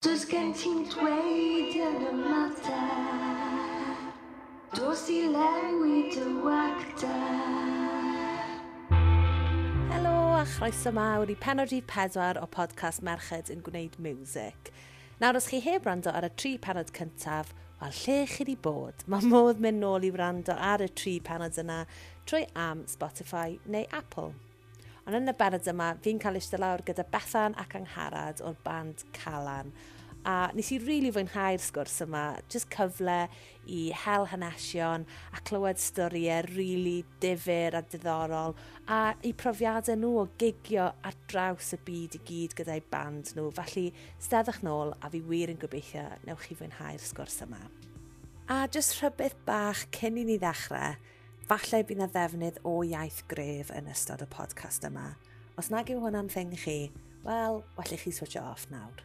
Does gen ti'n dweud yn y mada Dos i lewid y wagda Helo a chroeso mawr i penod pedwar o podcast Merched yn gwneud music. Nawr os chi heb rando ar y tri penod cyntaf, wel lle chi wedi bod, mae modd mynd nôl i rando ar y tri penod yna trwy am Spotify neu Apple. Ond yn y bered yma, fi'n cael eistedd lawr gyda Bethan ac Angharad o'r band Calan. A nes i rili really fwynhau'r sgwrs yma, jyst cyfle i hel hanesion a clywed storiau rili really difyr a diddorol a i profiadau nhw o gigio ar draws y byd i gyd gyda'i band nhw. Felly, steddwch nôl a fi wir yn gobeithio newch chi fwynhau'r sgwrs yma. A jyst rhywbeth bach cyn i ni ddechrau, falle bydd na ddefnydd o iaith gref yn ystod y podcast yma. Os nag yw hwnna'n thing chi, wel, well chi switch off nawr.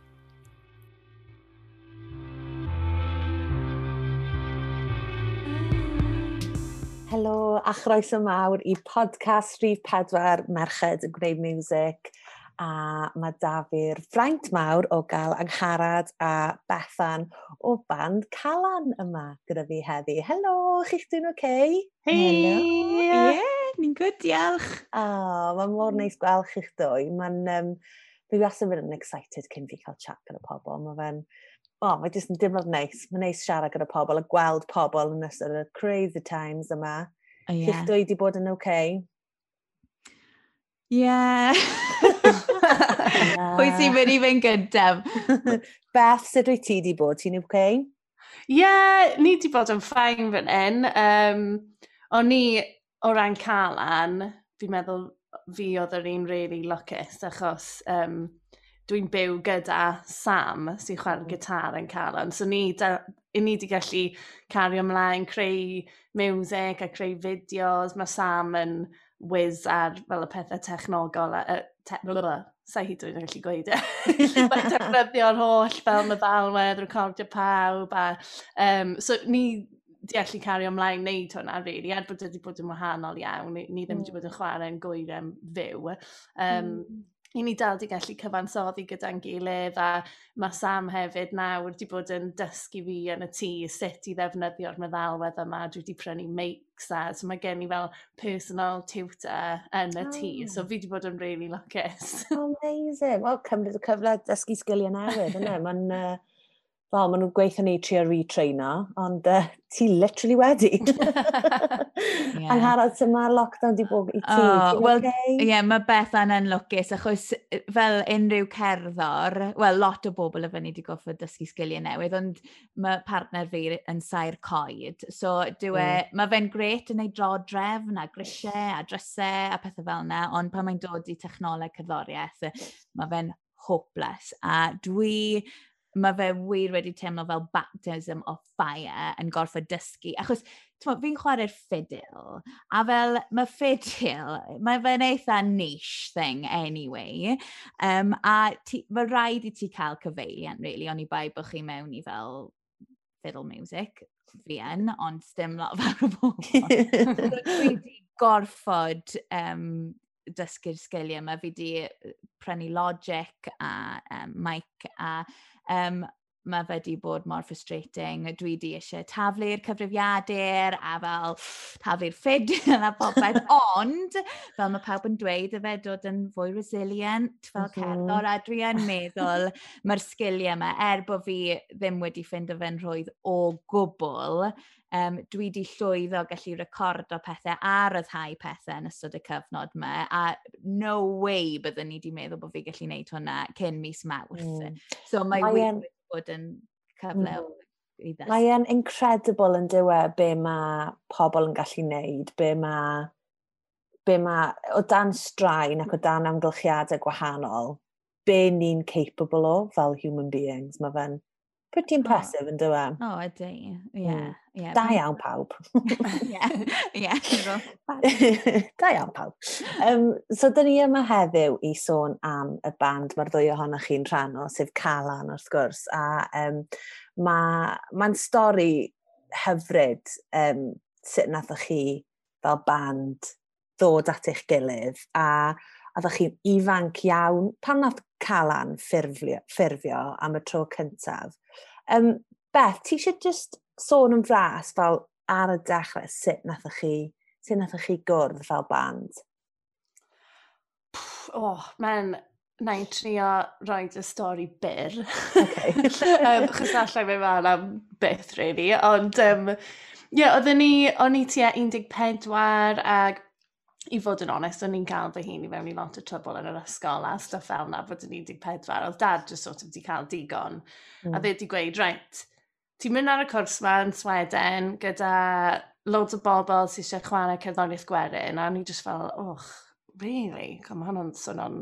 Helo, a chroeso mawr i podcast Rhif Pedwar Merched y Music a mae da fi'r fraint mawr o gael angharad a Bethan o band Calan yma gyda fi heddi. Helo, chi'ch dwi'n oce? Okay? Hei! Yeah, ni'n gwyd, diolch. Oh, mae mor mm. neis gweld chi'ch dwy. Mae'n... Um, fi wastad yn excited cyn fi cael chat gyda pobl. Mae fe'n... O, Oh, mae jyst yn dimlad neis. Mae'n neis siarad gyda pobl a gweld pobl yn ystod y crazy times yma. Oh, yeah. Chi'ch dwy wedi bod yn oce? Okay? Ie. Pwy ti'n mynd i fynd gyntaf? Beth, sut wyt ti wedi bod? Ti'n oce? Okay? Ie, yeah, ni wedi bod yn ffain fan hyn. Um, o'n ni o ran Calan, fi'n meddwl fi oedd yr un really lwcus, achos um, dwi'n byw gyda Sam sy'n chwarae mm. gitar yn Calan. So ni, da, ni wedi gallu cario ymlaen, creu music a creu fideos. Mae Sam yn whiz ar fel y pethau technogol, a, a te sa hyd dwi'n gallu gweud e. Mae'n defnyddio'r holl fel meddalwedd, recordio pawb. A, um, so ni di allu cario ymlaen wneud hwnna, really, er bod wedi bod yn wahanol iawn, ni, ni ddim wedi mm. bod yn chwarae yn gwirem fyw. Um, mm i ni dal 'di gallu cyfansoddi gyda'n gilydd a mae Sam hefyd nawr wedi bod yn dysgu fi yn y tŷ sut i ddefnyddio'r meddalwedd yma dwi wedi prynu makes a so mae gen i fel personal tutor yn y tŷ Oh. so ah. fi wedi bod yn really lwcus. Amazing wel cymryd y cyfle dysgu sgiliau newydd yna Mae'n... Uh wel, maen nhw'n gweithio ni trio retraino, ond uh, ti literally wedi. yeah. Angharad, sy'n mae'r lockdown di bod i ti. Oh, Wel, okay? yeah, mae Beth yn lwcus, achos fel unrhyw cerddor, wel, lot o bobl y fyny wedi goffa dysgu sgiliau newydd, ond mae partner fi yn sair coed. So, dwi e, mm. mae fe'n gret yn ei drodrefn a grisiau a drysau a pethau fel yna, ond pan mae'n dod i technoleg cerddoriaeth, mae fe'n hopeless. A dwi mae fe wir wedi teimlo fel baptism o fire yn gorfod dysgu. Achos, fi'n chwarae'r ffidil, a fel, mae ffidil, mae fe'n eitha niche thing anyway. Um, a ti, mae rhaid i ti cael cyfeiliant, really, ond i bai bod chi mewn i fel fiddle music, fi yn, ond dim lot fawr o bobl. Dwi wedi gorfod um, dysgu'r sgiliau yma. Fi wedi prynu logic a um, mic a um, mae fe wedi bod mor frustrating. Dwi wedi eisiau taflu'r cyfrifiadur a fel taflu'r ffid a popeth. Ond, fel mae pawb yn dweud, y fe dod yn fwy resilient fel mm -hmm. cerddor. A dwi yn meddwl mae'r sgiliau yma, er bod fi ddim wedi ffind o fe'n rhwydd o gwbl, um, dwi wedi llwyddo gallu recordo pethau a ryddhau pethau yn ystod y cyfnod yma, a no way byddwn ni wedi meddwl bod fi gallu gwneud hwnna cyn mis Mawrth. Mm. So mae, mae bod yn cyfle mm. i ddysgu. Mae e'n incredible yn dywe be mae pobl yn gallu wneud, be mae be mae, o dan straen ac o dan amgylchiadau gwahanol, be ni'n capable o fel human beings. Mae fe'n pretty oh. impressive yn dywe. O, ydy. Ie. Ie. Da iawn pawb. Ie. Da iawn pawb. Um, so, dyn ni yma heddiw i sôn am y band mae'r ddwy ohonoch chi'n rhan o, sef Calan wrth gwrs. A um, mae'n ma, stori hyfryd um, sut nathoch chi fel band ddod at eich gilydd a a ddech chi'n ifanc iawn. Pan nath Calan ffurfio, ffurfio am y tro cyntaf. Um, Beth, ti eisiau just sôn yn fras fel ar y dechrau sut nathoch chi, sut nathoch chi gwrdd fel band? Pff, oh, mae'n na i trio roed y stori byr. Okay. um, chos allai fe fan am byth, really. Ond, um, ie, yeah, oedden ni, o'n i tua 14 ag i fod yn onest, o'n i'n cael fy hun i fewn i lot o trwbl yn yr ysgol a stuff fel na fod yn 14. Oedd dad just sort of di cael digon. Mm. A hmm. dde di gweud, right, ti'n mynd ar y cwrs ma yn Sweden gyda loads o bobl sy'n eisiau chwarae cerddoniaeth gwerin. A o'n i just fel, och, really? Come on, hwnna'n swnio'n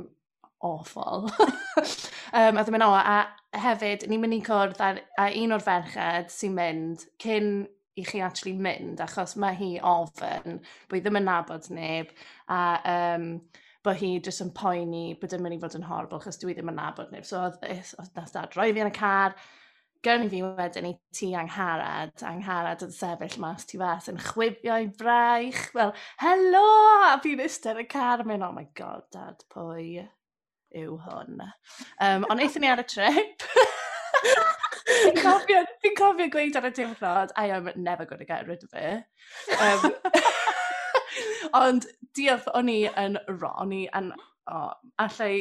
awful. um, a ddim e yn o, a hefyd, ni'n mynd i cwrdd a, a un o'r ferched sy'n mynd cyn i chi actually mynd, achos mae hi ofyn, bod hi ddim yn nabod neb, a um, bod hi jyst yn poeni bod yn mynd i fod yn horrible, achos dwi ddim yn nabod neb. So oedd, eh, oedd dad roi fi yn y car, gyrni fi wedyn i ti angharad, angharad yn sefyll mas tu fas yn chwibio i braich, fel, helo! A fi'n ystod y car, a mynd, oh my god, dad, pwy yw hwn? Um, ond eithon ni ar y trip. Fi'n cofio, fi cofio gweud ar y diwrnod, I am never going to get rid of it. Um, ond diolch, o'n i yn wrong, o'n i yn, oh, allai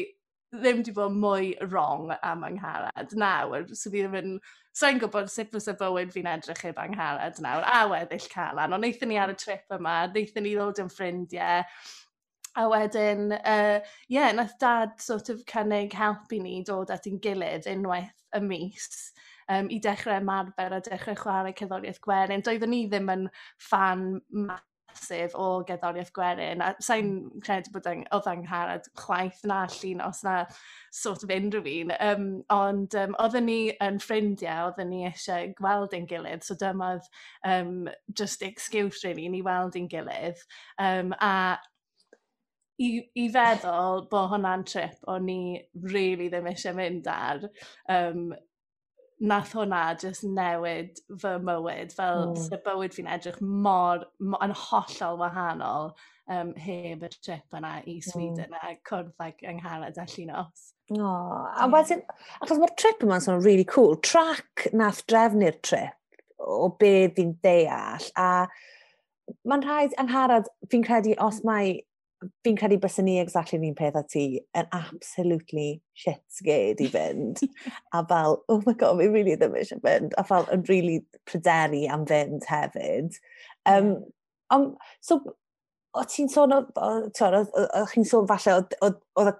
ddim wedi bod mwy wrong am angharad nawr. So fi ddim yn, sa'n gwybod sut fysa bywyd fi'n edrych heb angharad nawr, a weddill calan. Ond wnaethon ni ar y trip yma, wnaethon ni ddod yn ffrindiau, A wedyn, ie, uh, yeah, nath dad sort of cynnig helpu ni dod at ein gilydd unwaith y mis um, i dechrau ymarfer a dechrau chwarae cerddoriaeth gwerin. Doeddwn ni ddim yn fan masif o gerddoriaeth gwerin, a sa'n hmm. credu bod oedd angharad chwaith na llun os na sort of unrhyw un, um, ond um, oedden ni yn ffrindiau, oedden ni eisiau gweld ein gilydd, so dyma oedd um, just excuse really, ni weld ein gilydd, um, a i, i feddwl bod hwnna'n trip o'n ni really ddim eisiau mynd ar. Um, nath hwnna jyst newid fy mywyd, fel mm. sy'n bywyd fi'n edrych mor, mor, yn hollol wahanol um, heb y trip yna i Sweden mm. a cwrdd like yng a Llinos. O, a wedyn, achos mae'r trip yma'n sôn really cool, track nath drefnu'r trip o be fi'n deall, a mae'n rhaid angharad, fi'n credu, os hmm. mae fi'n credu bys ni exactly ni'n peth â ti yn absolutely shit scared i fynd. a fel, oh my god, fi'n really ddim eisiau fynd. A fel, yn really pryderu am fynd hefyd. Um, um, so, o ti'n sôn, o chi'n sôn falle, oedd y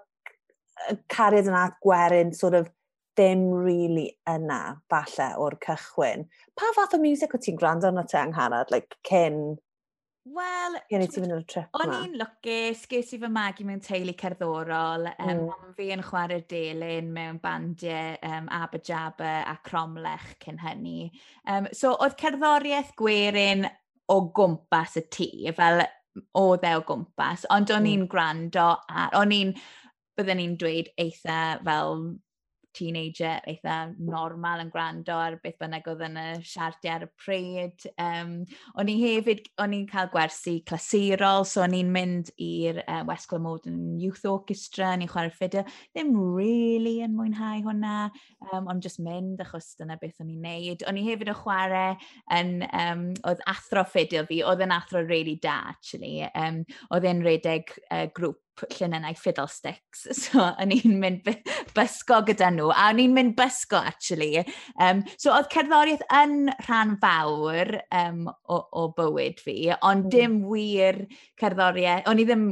cariad yna gwerin sort of ddim really yna, falle, o'r cychwyn. Pa fath o music o ti'n gwrando yna te anghanad, like, cyn Wel... Gen i ti fynd ar y trip O'n i'n lwcus, ges i fy magu mewn teulu cerddorol. Um, mm. Fi yn chwarae delyn mewn bandiau um, Abba Jabba a Cromlech cyn hynny. Um, so, oedd cerddoriaeth gwerin o gwmpas y tŷ, fel o e o gwmpas, ond o'n mm. i'n gwrando a o'n i'n, byddwn i'n dweud eitha fel teenager eitha normal yn gwrando ar beth bynnag oedd yn y siartiau ar y pryd. Um, o'n i hefyd, o'n i'n cael gwersi clasurol, so o'n i'n mynd i'r uh, West Glamodon Youth Orchestra, o'n i'n chwarae ffidio. Ddim really yn mwynhau hwnna, um, ond just mynd achos dyna beth o'n i'n neud. O'n i hefyd o chwarae yn, um, oedd athro ffidio fi, oedd yn athro really da, actually. Um, oedd e'n redeg uh, grŵp llunennau fiddle sticks. So, o'n i'n mynd bysgo gyda nhw, a o'n i'n mynd bysgo, actually. Um, so, oedd cerddoriaeth yn rhan fawr um, o, o bywyd fi, ond mm. dim wir cerddoriaeth, o'n i ddim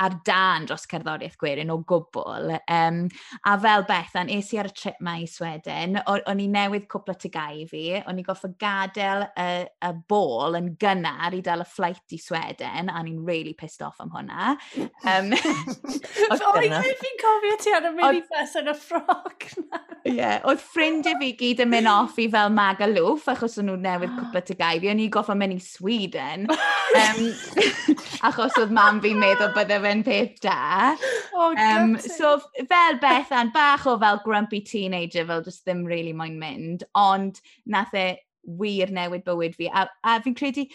ar dan dros cerddoriaeth gwerin o gwbl. Um, a fel Bethan, es i ar y trip mae i Sweden, o'n i newydd cwpla tygau fi, o'n i goffa gadael y, y bol yn gynnar i dal y flight i Sweden, a ni'n really pissed off am hwnna. Um, Sorry, fi'n cofio ti ar y mini bus yn y ffroc na. Ie, yeah, oedd ffrindiau fi gyd yn mynd off i fel Magaluf, achos o'n nhw newydd cwpla tygau fi, o'n i goffa mynd i Sweden, um, achos oedd mam fi'n meddwl bydde fe fe'n peth da. Oh, um, so fel Bethan, bach o fel grumpy teenager, fel just ddim really moyn mynd, ond nath e wir newid bywyd fi. A, a fi'n credu,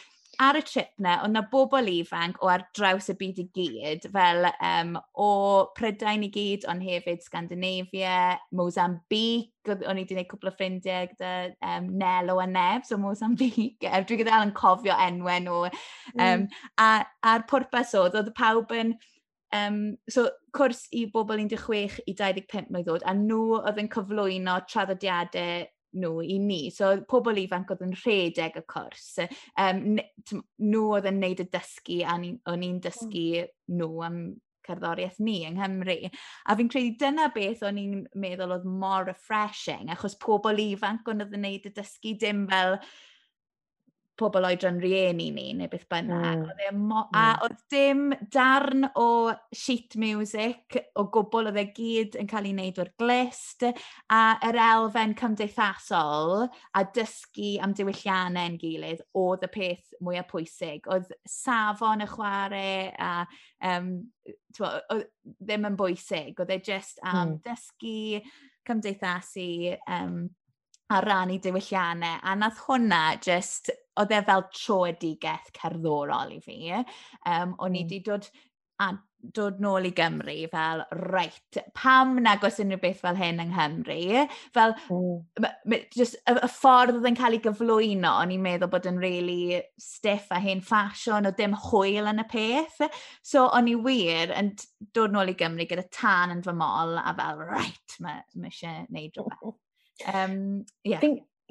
ar y trip na, oedd na bobl ifanc o ar draws y byd i gyd, fel um, o Prydain i gyd, ond hefyd Scandinavia, Mozambique, o'n i wedi gwneud cwbl o ffrindiau gyda um, Nelo a Nebs so Mozambique. Um, Dwi'n gyda yn cofio enwau nhw. Um, mm. A'r pwrpas oedd, oedd pawb yn... Um, so, cwrs i bobl 16 i 25 mlynedd oed, a nhw oedd yn cyflwyno traddodiadau nhw i ni. So pobl ifanc oedd yn rhedeg y cwrs, um, nhw oedd yn neud y dysgu a o'n i'n dysgu hmm. nhw am cerddoriaeth ni yng Nghymru. A fi'n credu dyna beth o'n i'n meddwl oedd mor refreshing, achos pobl ifanc o'n oedd yn neud y dysgu dim fel pobl oedran rieni ni, neu beth bynnag. Mm. E a mm. oedd dim darn o sheet music o gwbl oedd e gyd yn cael ei wneud o'r glist, a yr elfen cymdeithasol a dysgu am diwylliannau yn gilydd oedd y peth mwyaf pwysig. Oedd safon y chwarae a um, twa, oedd ddim yn bwysig, oedd e just am um, mm. dysgu, cymdeithasu, um, a rannu diwylliannau. A nath hwnna just, oedd e fel troedigeth cerddorol i fi. Um, o'n mm. i hmm. wedi dod, a, dod nôl i Gymru fel, reit, pam nag oes unrhyw beth fel hyn yng Nghymru? Fel, mm. just, y, y ffordd oedd yn cael ei gyflwyno, o'n i'n meddwl bod yn really stiff a hen ffasiwn, o dim hwyl yn y peth. So, o'n i wir yn dod nôl i Gymru gyda tan yn fy mol a fel, reit, mae ma eisiau neud rhywbeth. Um, yeah.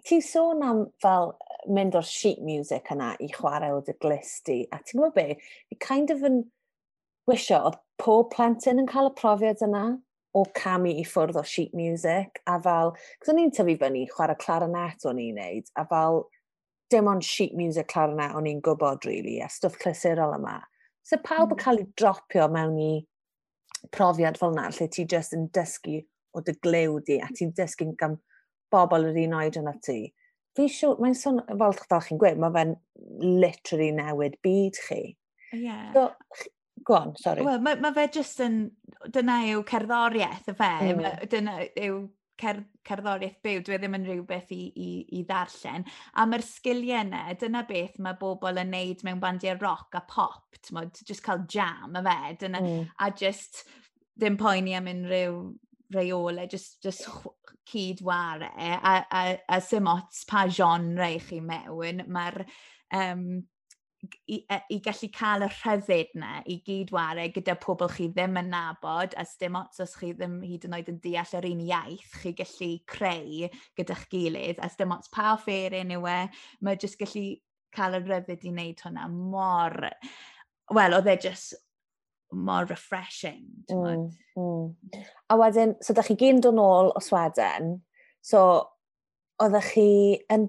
Ti'n sôn am fel mynd o'r sheet music yna i chwarae o dy glisti, a ti'n gwybod be, fi kind of yn wisio oedd pob plentyn yn cael y profiad yna o camu i ffwrdd o sheet music, a fel, cos o'n i'n tyfu fyny chwarae clarinet o'n i'n neud, a fel dim ond sheet music clarinet o'n i'n gwybod, really, a stwff clasurol yma. So pawb yn hmm. cael ei dropio mewn i profiad fel yna, lle ti just yn dysgu o dy glew di, a hmm. ti'n dysgu'n gan bobl yr un oed yna ti, fi siw, mae'n sôn, fel, fel chi'n gweud, mae fe'n literally newid byd chi. Yeah. So, go on, sorry. Wel, mae ma fe jyst yn, dyna yw cerddoriaeth y fe, mm. dyna yw cer, cerddoriaeth byw, dwi e ddim yn rhywbeth i, i, i ddarllen. A mae'r sgiliau yna, dyna beth mae bobl yn neud mewn bandiau rock a pop, ti'n modd, jyst cael jam y fe, dyna, mm. a jyst ddim poeni am unrhyw reole, just, just cydware, a, a, a sy'n ots pa genre i chi mewn, mae'r um, i, e, i gallu cael y rhyddid na i gydware gyda pobl chi ddim yn nabod a dim ots os chi ddim hyd yn oed yn deall yr un iaith chi gallu creu gyda'ch gilydd a dim ots pa offeryn yw e, mae jyst gallu cael y rhyddid i wneud hwnna mor... Wel, oedd e jyst mor refreshing. Mm, mm. A wedyn, so da chi gyn dod nôl o Sweden, so oeddech chi yn...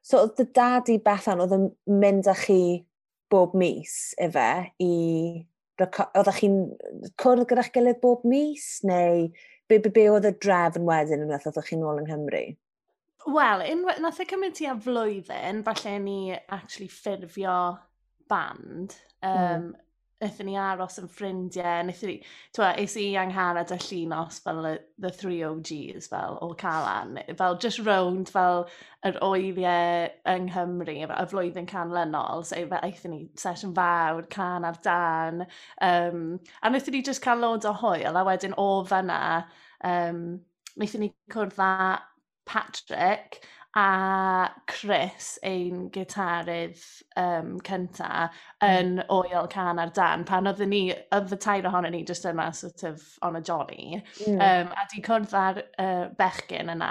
So oedd dy dad i Bethan oedd yn mynd â chi bob mis efe i... Oeddech chi'n cwrdd gyda'ch gilydd bob mis neu be, be, be oedd y drefn wedyn unwaith oeddech chi'n ôl yng Nghymru? Wel, nath e cymryd ti a flwyddyn, falle ni actually ffurfio band. Um, mm. Nethon ni aros yn ffrindiau, nethon ni... Twa, es i angharad y llunos fel y, the three OGs fel o Calan. Fel just round fel yr oeliau yng Nghymru, y flwyddyn canlynol. So fe eithon ni sesiwn fawr, can ar dan. Um, a nethon ni just cael load o hwyl, a wedyn o fyna, um, nethon ni cwrdd â Patrick, a Chris, ein gitarydd um, cynta, hmm. yn mm. oel can ar dan, pan oedden ni, oedd y tair ohono ni just yma sort of on a jolly. mm. um, a di cwrdd ar uh, bechgyn yna,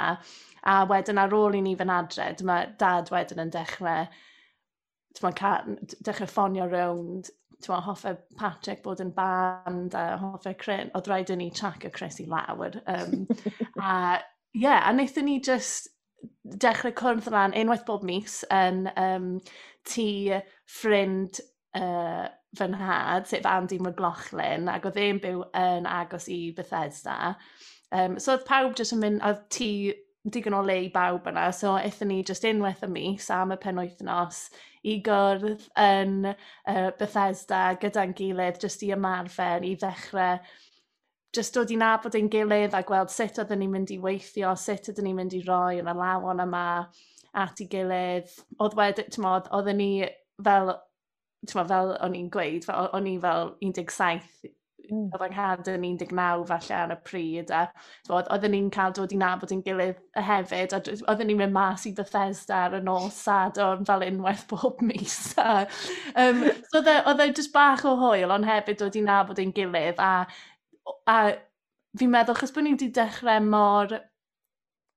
a wedyn ar ôl i ni fy adre, dyma dad wedyn yn dechrau, dyma, dechrau ffonio rownd, Tyma, hoffe Patrick bod yn band a hoffe Cryn, oedd rhaid i ni chac y Chris i lawr. Um, a ie, yeah, a wnaethon ni just dechrau cwrdd lan unwaith bob mis yn um, tŷ ffrind uh, fy nhad, sef Andy McLaughlin, ac oedd e'n byw yn agos i Bethesda. Um, so oedd pawb jyst yn mynd, oedd tŷ digon o le i bawb yna, so eithon ni just unwaith y mis am y penwythnos i gwrdd yn uh, Bethesda gyda'n gilydd jyst i ymarfer, i ddechrau just dod i nabod ein gilydd a gweld sut oedden ni'n mynd i weithio, sut oedden ni'n mynd i roi yr alawon yma at ei gilydd. Oedd wedi, tymod, oedden ni fel, tymod, fel o'n i'n gweud, fel, o'n i fel 17 mm. oedd yng Nghad yn 19 falle ar y pryd a bod, oedden ni'n cael dod i nabod yn gilydd hefyd a oedden ni'n mynd mas i Bethesda ar y nos sadwrn fel unwaith bob mis a, um, so oedd e, e jyst bach o hwyl ond hefyd dod i nabod ein gilydd a a fi'n meddwl, chos bod ni wedi dechrau mor...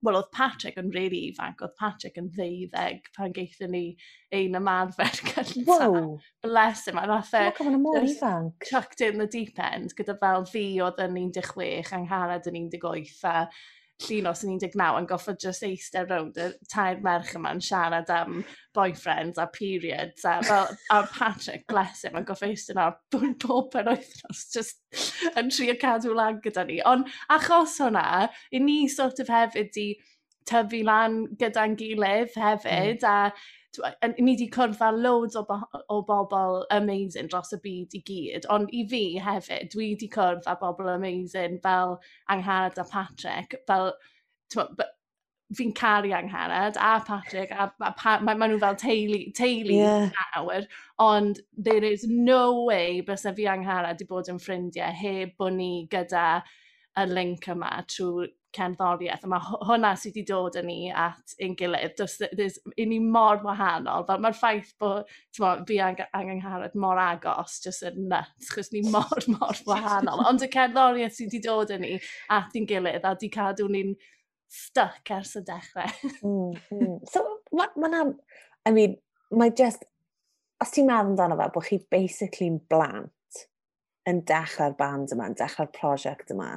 Wel, oedd Patrick yn really ifanc, oedd Patrick yn ddeuddeg pan geithio ni ein ymarfer gyntaf. Wow! Bless him, a nath e... Look, mae'n mor ifanc. Chucked in the deep end, gyda fel fi oedd yn 16, Angharad yn 18, a llun os yn 19 yn goffod just eistedd rownd y tair merch yma yn siarad am boyfriends a periods a, fel, a Patrick, bless him, yn goffod eistedd na bob per oethnos just yn trio cadw lan gyda ni. Ond achos hwnna, i ni sort of hefyd i tyfu lan gyda'n gilydd hmm. hefyd mm. a ni wedi cwrdd â loads o, bo o bobl amazing dros y byd i gyd, ond i fi hefyd, dwi wedi cwrdd â bobl amazing fel Angharad a Patrick, fel, fi'n caru Angharad a Patrick, a, a pa, mae ma nhw fel teulu, teulu yeah. nawr, ond there is no way bysa fi Angharad wedi bod yn ffrindiau heb bod ni gyda y link yma trwy cerddoriaeth. A mae hwnna sydd wedi dod yn ni at ein gilydd. Does, does, i ni mor wahanol. Fel mae'r ffaith bod mo, fi ang anghyngharad mor agos, jyst yn nuts, chos ni mor, mor wahanol. Ond y cerddoriaeth sydd wedi dod yn ni at ein gilydd a di cadw ni'n stuck ers y dechrau. mm, mm. So, mae ma na, I mean, mae just, os ti'n meddwl amdano fe, bod chi basically'n blant yn dechrau'r band yma, yn dechrau'r prosiect yma,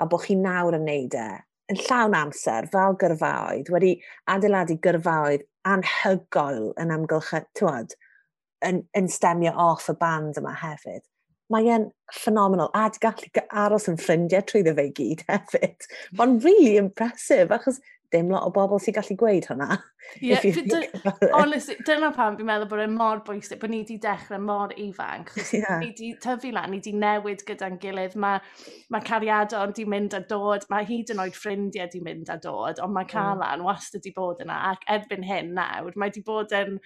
a bod chi nawr yn neud e, yn llawn amser, fel gyrfaoedd, wedi adeiladu gyrfaoedd anhygoel yn amgylch, tywad, yn, yn stemio off y band yma hefyd. Mae e'n ffenomenal, a di gallu aros yn ffrindiau trwy ddefau gyd hefyd. Mae'n really impressive, achos dim lot o bobl sy'n gallu gweud hwnna. Yeah, honestly, dyna pam fi'n meddwl bod e'n mor bwysig, bod ni wedi dechrau mor ifanc. Yeah. Ni wedi tyfu lan, ni wedi newid gyda'n gilydd, mae ma cariadon wedi mynd a dod, mae hyd yn oed ffrindiau wedi mynd a dod, ond mae mm. Calan mm. wastad wedi bod yna, ac erbyn hyn nawr, mae wedi bod yn,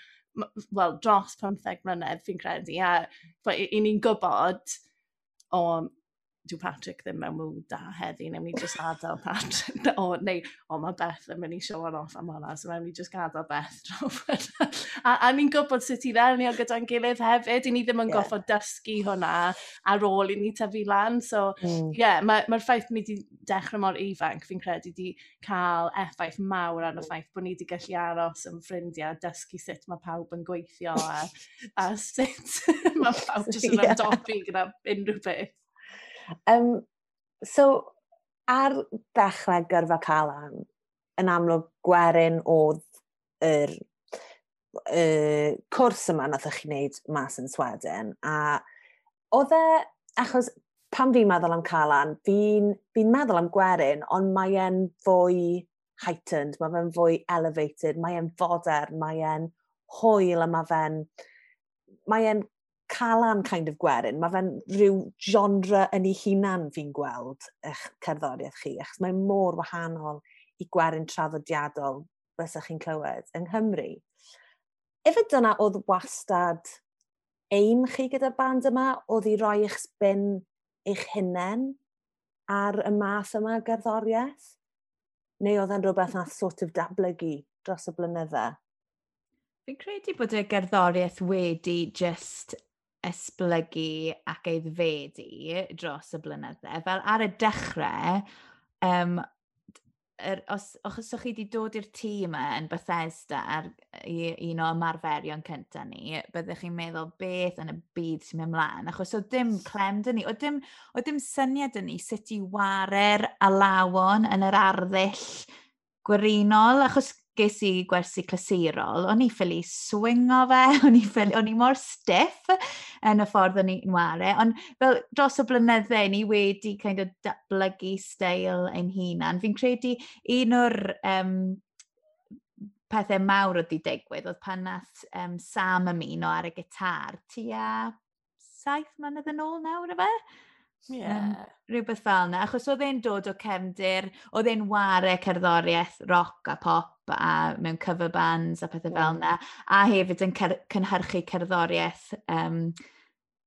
wel, dros 15 mlynedd fi'n credu, a i, i ni'n gwybod, o, dyw Patrick ddim mewn mwyd da heddi, neu ni just adael Patrick, o, neu, o, mae Beth yn mynd i show on off am hwnna, so mewn ni just gadael Beth drwy A, a ni'n gwybod sut i ddelnio gyda'n gilydd hefyd, i ni ddim yn yeah. goffod dysgu hwnna ar ôl i ni tyfu lan, so, hmm. ie, mm. yeah, mae'r ma, ma ffaith ni wedi dechrau mor ifanc, fi'n credu, wedi cael effaith mawr ar y hmm. ffaith bod ni wedi gallu aros yn ffrindiau, dysgu sut mae pawb yn gweithio a, a sut mae pawb jyst yn yeah. ymdopi gyda unrhyw beth. Um, so, ar ddechrau gyrfa Calan, yn amlwg gwerin oedd yr y cwrs yma nath chi wneud mas yn Sweden, a oedd e, achos pan fi'n meddwl am Calan, fi'n fi meddwl am Gwerin, ond mae e'n fwy heightened, mae fe'n fwy elevated, mae e'n fodern, mae e'n hwyl a mae fe'n mae e'n calan kind of gwerin, mae fe'n rhyw genre yn ei hunan fi'n gweld eich cerddoriaeth chi, achos mae'n mor wahanol i gwerin traddodiadol bysach chi'n clywed yng Nghymru. Efe dyna oedd wastad aim chi gyda'r band yma, oedd i roi eich spin eich hunain ar y math yma o gerddoriaeth? Neu oedd e'n rhywbeth nath sort of datblygu dros y blynyddoedd? Fi'n credu bod y gerddoriaeth wedi just esblygu ac eiddfedu dros y blynydde. Fel ar y dechrau, um, er, os, os chi wedi dod i'r tîm yma yn Bethesda ar i, un o ymarferion cyntaf ni, byddwch chi'n meddwl beth yn y byd sy'n mynd mlaen. achos o dim clem dyn ni, o dim, o dim syniad dyn ni sut i ware'r alawon yn yr arddull gwirinol, achos ges i gwersi clasurol, o'n i ffili swingo fe, o'n i, ffili, o'n i mor stiff yn y ffordd o'n i'n ware, ond fel dros y blynydde ni wedi kind of datblygu steil ein hunan. Fi'n credu un o'r um, pethau mawr oedd i digwydd oedd pan nath um, Sam ymuno ar y gitar tua saith mlynedd yn ôl nawr efe? Yeah. Rhywbeth fel yna, achos oedd e'n dod o cefndir, oedd e'n ware cerddoriaeth rock a pop a mewn cover bands a pethau fel yna, mm. a hefyd yn cer cynhyrchu cerddoriaeth um,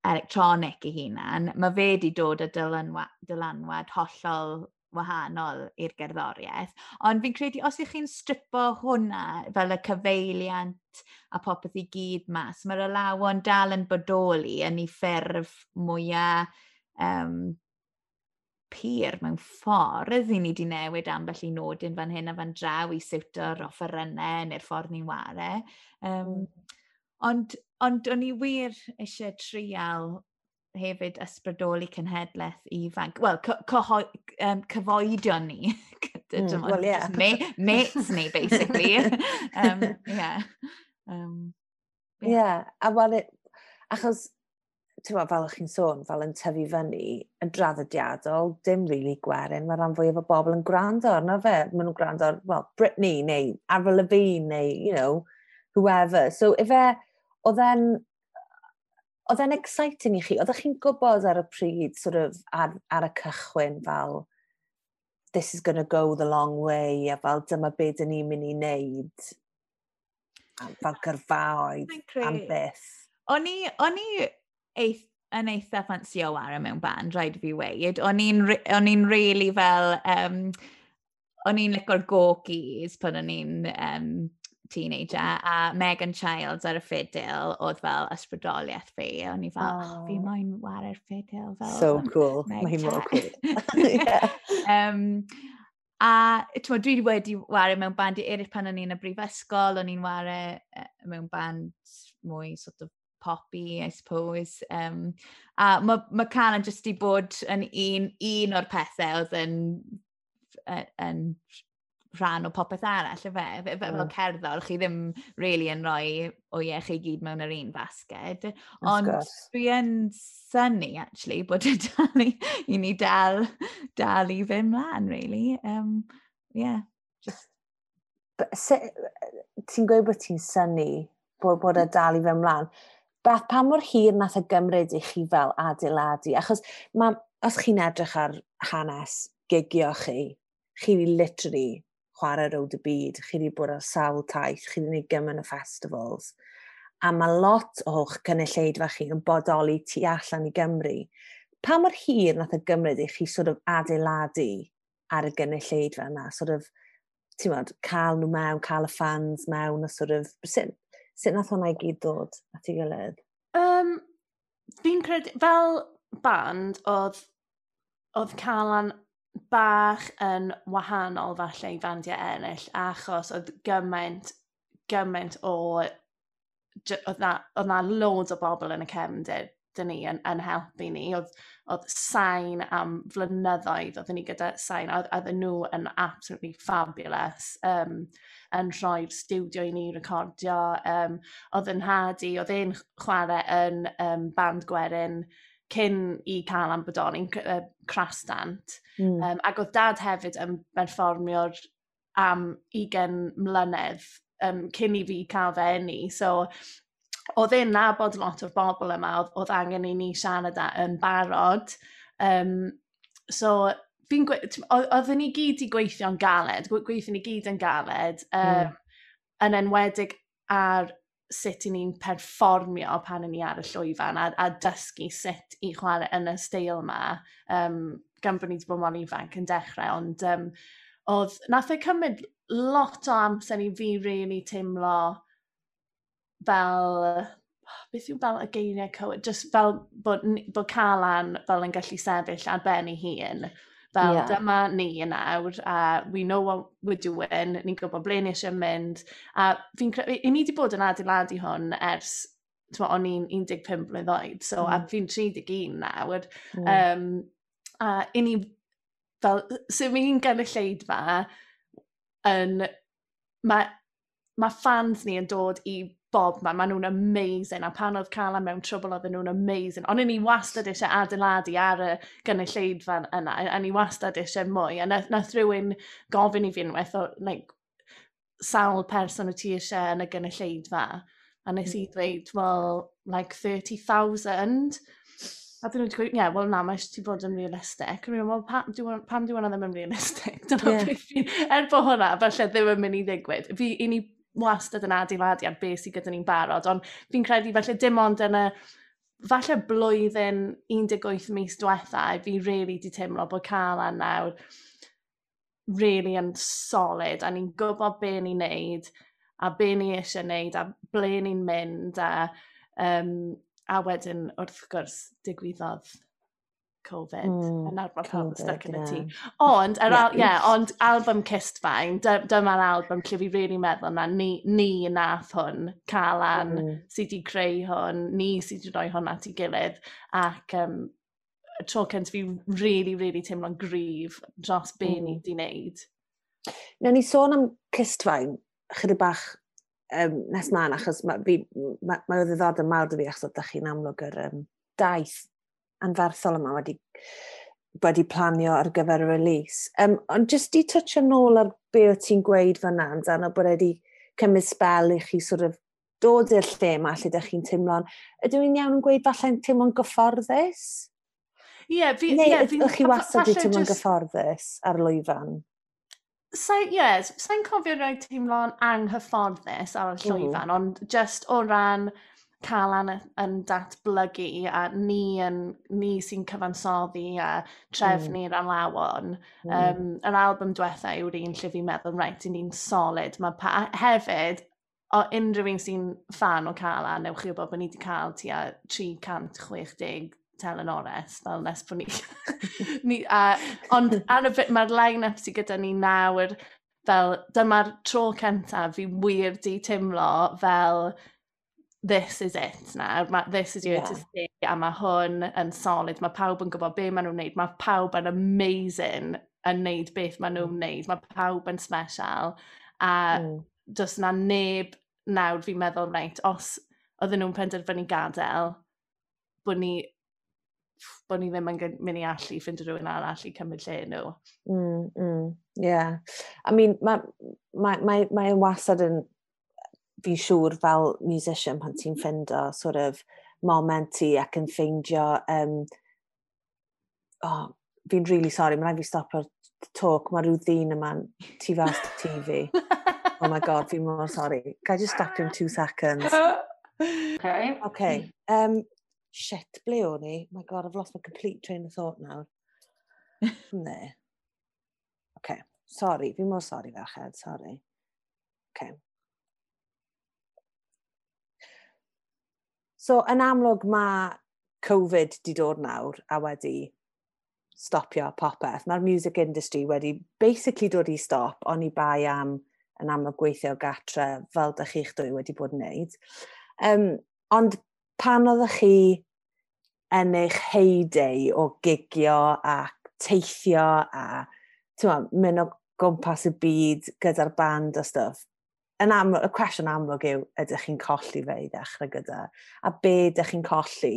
electronic i hunan. Mae fe wedi dod o dylanwa dylanwad hollol wahanol i'r gerddoriaeth. Ond fi'n credu, os ych chi'n stripo hwnna fel y cyfeiliant a popeth i gyd mas, mae'r alawon dal yn bodoli yn ei ffurf mwyaf um, pyr mewn ffordd i ni wedi newid ambell i nodyn fan hyn a fan draw i siwto'r offerynnau neu'r ffordd ni'n ware. Um, ond, ond o'n i wir eisiau trial hefyd ysbrydoli cenhedlaeth ifanc. Wel, um, cyfoedion ni. mm, well, yeah. Ma mates ni, basically. um, yeah. Um, yeah. yeah, a wel, e, achos tywa, fel ych chi'n sôn, fel yn tyfu fyny, yn draddodiadol, dim rili really gwerin. Mae rhan fwyaf o bobl yn gwrando arno fe. Maen nhw'n gwrando ar, well, Britney neu Avril Lavigne neu, you know, whoever. So, efe, oedd e'n oedd e'n exciting i chi? Oeddech chi'n gwybod ar y pryd sort of, ar, ar y cychwyn fel this is going to go the long way a fel dyma beth dyn ni'n mynd i wneud fel gyrfaoedd am byth? O'n i, o'n i eith, yn eitha ffansi o wara mewn band, rhaid fi weid. O'n i'n really fel... Um, o'n i'n licor gogis pan o'n i'n um, teenager, a Megan Childs ar y ffidil oedd fel ysbrydoliaeth fi. O'n i fel, oh. fi moyn war ar ffidil. Fel, so cool. Mae mor cool. yeah. um, a twa, dwi wedi wario mewn band i eraill pan o'n i'n y brifysgol, o'n i'n wario e, mewn band mwy sort of poppy, I suppose. Um, a mae ma Cana jyst i bod yn un, un o'r pethau oedd yn, e, yn rhan o popeth arall, y Fe, fe, fel cerddor, chi ddim really yn rhoi o ie chi gyd mewn yr un basged. Ond dwi yn syni, actually, bod y e dal i, i ni dal, dal i fy mlaen, really. Um, yeah, just... Ti'n gweud bod ti'n syni bod, bod y dal i fy mlaen? Beth pa mor hir nath y gymryd i chi fel adeiladu? Achos ma, os chi'n edrych ar hanes gigio chi, chi literally chwarae rowd y byd, chi wedi bod ar sawl taith, chi wedi gwneud gymaint festivals. A mae lot o'ch cynulleidfa chi yn bodoli tu allan i Gymru. Pa mor hir nath y gymryd i chi sort of adeiladu ar y gynulleidfa yna? Sort of, ti'n modd, cael nhw mewn, cael y fans mewn, a sort of, sut, Sut nath hwnna i gyd dod at ei gilydd? Um, fi'n credu, fel band, oedd, oedd Calan bach yn wahanol falle i fandiau ennill, achos oedd gymaint, gymaint o... Oedd na, oedd na loads o bobl yn y cefndir dyn ni yn, yn helpu ni. Oedd, oedd sain am flynyddoedd, oedden ni gyda sain, oedd, oedd nhw yn absolutely fabulous um, yn rhoi'r studio i ni recordio. Um, oedd yn hadu, oedd e'n chwarae yn um, band gwerin cyn i cael am bodon, yn uh, crastant. Mm. Um, ac oedd dad hefyd yn berfformio'r am 20 mlynedd um, cyn i fi cael fe ni. So oedd e'n nabod lot o'r bobl yma, oedd, oedd angen i ni siarad â yn barod. Um, so, fi'n oedden ni gyd i gweithio'n galed, gweithio ni gyd yn galed, um, mm. yn enwedig ar sut i ni'n perfformio pan ni ar y llwyfan a, a dysgu sut i chwarae yn y steil yma um, gan bod ni wedi bod mor ifanc yn dechrau, ond um, oedd, nath e cymryd lot o amser i fi really teimlo fel beth yw fel y geiriau cywir, just fel bod, bod Calan fel yn gallu sefyll ar ben ei hun. Fel yeah. dyma ni yn awr, a we know what we're doing, ni'n gwybod ble ni eisiau mynd. A fi'n credu, i ni wedi bod yn adeiladu hwn ers, tyma, o'n i'n 15 blwydd oed, so mm. a fi'n 31 nawr. Mm. Um, a i ni, fel, sef mi'n gynulleidfa, yn, mae ma fans ni yn dod i bob man, maen nhw'n amazing, a pan oedd Cala mewn trwbl oedd nhw'n amazing, ond ni wastad eisiau adeiladu ar y gynulleidfa yna, a ni wastad eisiau mwy, a nath, nath rhywun gofyn i fi unwaith o, like, sawl person o ti eisiau yn y gynulleidfa, a nes i dweud, well, like 30,000, A dyn nhw wedi gweud, ie, yeah, wel na, mae eisiau ti fod yn realistic. A rwy'n meddwl, pam di hwnna ddim yn realistic? Dyna yeah. beth fi'n... Er bod hwnna, falle ddim yn mynd i ddigwydd. Fi, i ni wastad yn adeiladu ar beth sydd gyda ni'n barod, ond fi'n credu felly dim ond yn y falle blwyddyn 18 mis diwetha, fi really di teimlo bod cael an nawr really yn solid a ni'n gwybod be ni'n neud a be ni eisiau neud a ble ni'n mynd a, um, a wedyn wrth gwrs digwyddodd Covid, mm, yn arfer cael stuck yn y tŷ. Ond, yr yeah. yeah, ond album Kissed Fine, dy, dyma'r album lle fi really meddwl na, ni, ni nath hwn, Calan, mm. sydd wedi creu hwn, ni sydd wedi rhoi hwn at ei gilydd, ac um, tro cynt fi really, really teimlo'n gryf dros be mm. ni hmm. wedi wneud. Nawr ni sôn am Kissed chydig bach um, nes mlaen, achos mae ma, ma, ma ddiddordeb mawr dy fi, achos ydych chi'n amlwg yr um, daith anferthol yma wedi, wedi planio ar gyfer y release. Um, ond jyst i touch yn ôl ar be o ti'n gweud fyna, dan o bod wedi cymryd spel i chi sort of dod i'r lle yma lle ydych chi'n teimlo'n... Ydw i'n iawn yn gweud falle'n teimlo'n gyfforddus? Ie, yeah, fi... Neu yeah, ydych chi wastad wedi teimlo'n just... gyfforddus ar lwyfan? Sa'n yes, sa cofio rhaid teimlo'n anghyfforddus ar y mm. llwyfan, mm. ond just o ran Calan yn datblygu a ni, yn, ni sy'n cyfansoddi a hmm. trefnu'r mm. alawon. Mm. Um, yr album diwetha yw'r un lle fi'n meddwl, reit, yn un solid. Mae pa, hefyd, o unrhyw un sy'n fan o Calan, newch chi wybod bod ni wedi cael tua 360 telenores, fel nes bod ni... ni a, ond ar y bit, mae'r line-up sydd gyda ni nawr, fel dyma'r tro cyntaf fi wir di teimlo fel this is it now, ma, this is your yeah. to stay, a mae hwn yn solid, mae pawb yn gwybod be maen nhw'n wneud, mae pawb yn amazing yn wneud beth maen nhw'n mm. wneud, mae pawb yn special, a mm. does na neb nawr fi'n meddwl, reit, os oedden nhw'n penderfynu gadael, bod ni bod ni ddim yn mynd i allu ffind rhywun arall i cymryd lle nhw. Mm, mm, yeah. I mean, mae ma, ma, ma, ma e wastad yn fi'n siŵr fel musician pan ti'n ffindo sort of moment ti ac yn ffeindio um, oh, fi'n really sorry, mae'n rhaid fi stopio'r talk, mae rhyw ddyn yma tu fas tu oh my god, fi'n mor sorry. Can I just stop you in two seconds? Okay. Okay. Um, shit, ble o'n i? Oh my god, I've lost my complete train of thought nawr. ne. Okay. Sorry, fi'n mor sorry ferched, sorry. Okay. So yn amlwg mae Covid di dod nawr a wedi stopio popeth. Mae'r music industry wedi basically dod i stop, ond i bai am yn amlwg gweithio gatre fel dych chi'ch dwy wedi bod yn neud. Um, ond pan oeddech chi yn eich heidau o gigio a teithio a ma, mynd o gwmpas y byd gyda'r band a stuff, yn amlwg, y cwestiwn amlwg yw, ydych chi'n colli fe i ddechrau gyda? A be ydych chi'n colli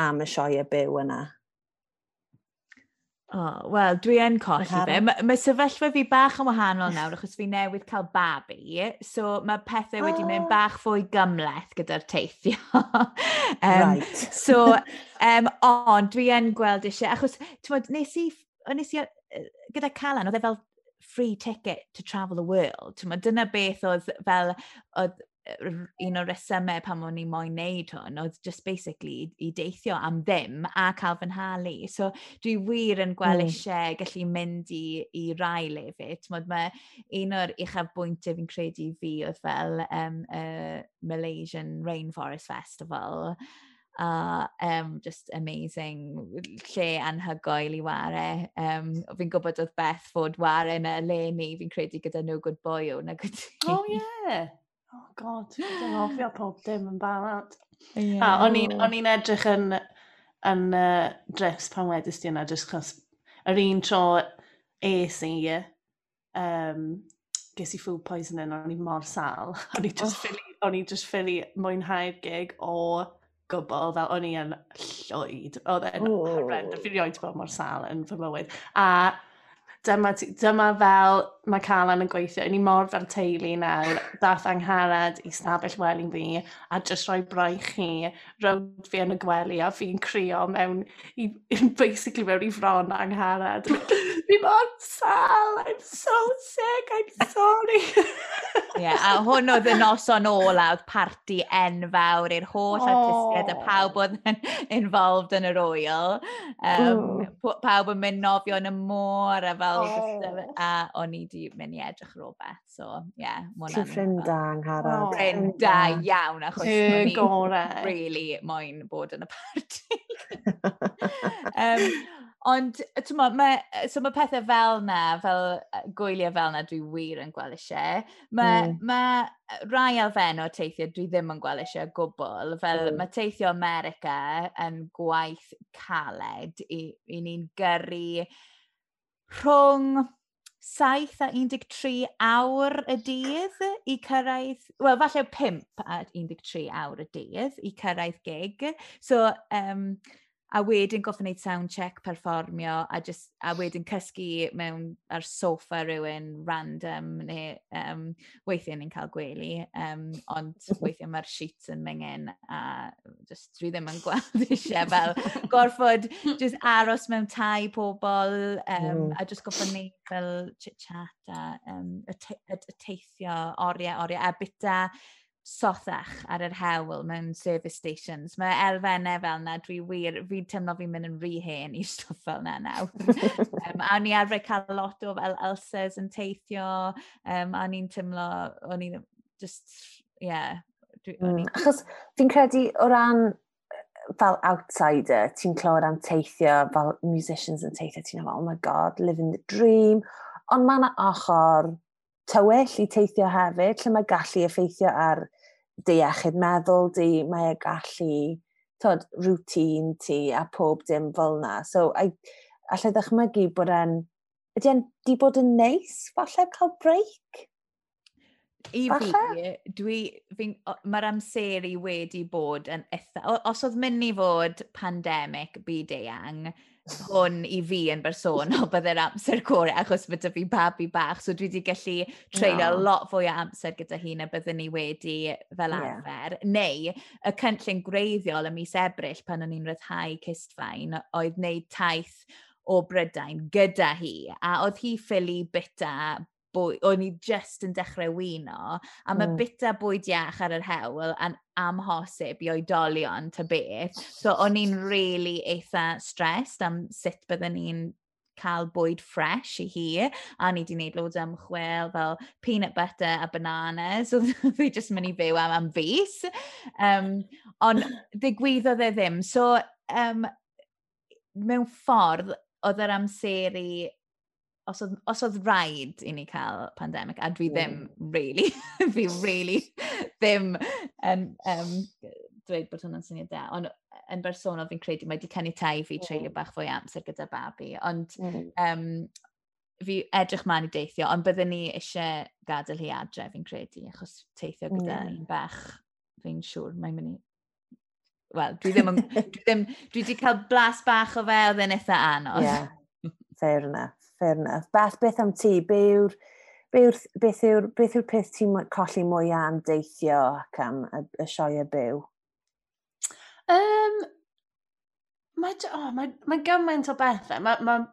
am y sioe byw yna? Oh, Wel, dwi yn colli fe. Mae ma sefyllfa fi bach yn wahanol nawr, achos fi newydd cael babi, so mae pethau oh. wedi ah. mynd bach fwy gymleth gyda'r teithio. um, right. so, um, ond dwi yn gweld eisiau, achos, ti'n nes i, nes i gyda Calan, oedd e fel free ticket to travel the world. Mae dyna beth oedd fel, oedd un o'r resymau pan o'n i moyn neud hwn oedd just basically i deithio am ddim a cael fy nhalu. So dwi wir yn gweld mm. eisiau gallu mynd i, i rai lefyd. Mae un o'r uchaf bwyntiau fi'n credu fi oedd fel um, uh, Malaysian Rainforest Festival a um, just amazing lle anhygoel i ware. Um, fi'n gwybod oedd Beth fod ware yna le ni, fi'n credu gyda no good boy o na gwyd Oh yeah! Oh god, dwi'n ofio pob dim yn barod. Yeah. Ah, o'n i'n edrych yn, yn uh, dress pan wedys di yna, jyst chos yr un tro es i, um, ges i food poisoning, o'n i mor sal. O'n i just oh. ffili, o'n i just ffili mwynhau'r gig o gwbl, fel o'n i yn llwyd. Oedd e'n horrend, fi rioed bod mor sal yn fy mywyd. A dyma, dyma fel mae Calan yn gweithio, ni mor fel teulu nawr, dath angharad i stafell wely fi, a jyst rhoi braich chi, rownd fi yn y gwely, a fi'n crio mewn, i, basically mewn i fron angharad. fi mor sal, I'm so sick, I'm sorry. Yeah, a hwn oedd y noson olaf, parti enfawr i'r holl oh. artistiaid, a pawb oedd yn involved yn yr oil. Um, pawb yn mynd nofio yn y môr, a fel, oh. a o'n i wedi mynd i edrych ar rhywbeth. So, ie. Yeah, Ti'n ffrinda angharad. Oh, ffrinda iawn, achos y gorau. really moyn bod yn y party. um, ond, ti'n mo, ma, so mae pethau fel na, fel gwyliau fel na dwi wir yn gweld eisiau. Mae mm. ma hmm. rai elfen o teithio dwi ddim yn gweld eisiau gwbl. Fel mm. mae teithio America yn gwaith caled i, i ni'n gyrru rhwng 7 a 13 awr y dydd i cyrraedd, wel falle 5 a 13 awr y dydd i cyrraedd gig. So, um, a wedyn goffa wneud sound check, perfformio, a, just, a wedyn cysgu mewn ar sofa rhywun random, neu um, weithiau ni'n cael gwely, um, ond weithiau mae'r sheets yn mengen, a just, dwi ddim yn gweld eisiau fel gorfod just aros mewn tai pobl, um, hmm. a just goffa wneud fel chit-chat a um, y teithio oriau, oriau, a bita, sothach ar yr hewl mewn service stations. Mae elfennau fel yna, dwi wir, fi'n teimlo fi'n mynd yn rhy hen i stwff fel yna nawr. um, a ni arfer cael lot o fel ulcers yn teithio, um, a ni'n teimlo, o'n hmm, i just, yeah. Dwi, mm, achos fi'n credu o ran fel outsider, ti'n clywed am teithio, fel musicians yn teithio, ti'n meddwl, oh my god, living the dream. Ond mae yna ochr tywyll i teithio hefyd, lle mae gallu effeithio ar dy iechyd meddwl di, mae e gallu tod, rŵtín ti a pob dim fel yna. So, I, allai ddechmygu bod e'n, ydy e'n di bod yn neis, falle cael break? I fi, dwi, mae'r amser i wedi bod yn eitha, os oedd mynd i fod pandemig byd eang, hwn i fi yn bersonol byddai'r amser core achos fydda fi babi bach. So dwi wedi gallu treulio no. lot fwy o amser gyda hi na byddwn ni wedi fel arfer. Yeah. Neu y cynllun greiddiol ym mis ebryll pan o'n i'n rhyddhau cystfain oedd wneud taith o Brydain gyda hi. A oedd hi ffili bita bwyd, o'n i just yn dechrau wino, a mae mm. bita bwyd iach ar yr hewl yn amhosib i oedolion ta beth. So o'n i'n really eitha stressed am sut byddwn ni'n cael bwyd fresh i hi, a ni wedi gwneud loads ymchwil fel peanut butter a bananas, so fi jyst mynd i fyw am, am fus. Um, ond digwyddodd e ddim. So, um, mewn ffordd, oedd yr amser i os oedd, os oedd rhaid i ni cael pandemig, a dwi ddim, mm. really, fi really ddim yn um, dweud bod hwnna'n syniad da, ond e, yn bersonol fi'n credu mae wedi canitai fi mm. treulio bach fwy amser gyda babi, ond mm. um, fi edrych ma'n i deithio, ond byddwn ni eisiau gadael hi adre fi'n credu, achos teithio gyda mm. un bach, fi'n siŵr, mae'n mynd i... Wel, dwi ddim, dwi ddim, dwi wedi cael blas bach o fe, oedd e'n eitha anodd. Yeah, fair enough fair enough. Beth, beth am ti? Be yw'r be yw, beth yw'r beth yw'r peth ti'n colli mwy am deithio ac am y, y sioe byw? Um, mae oh, mae, mae gymaint o bethau. Mae, mae,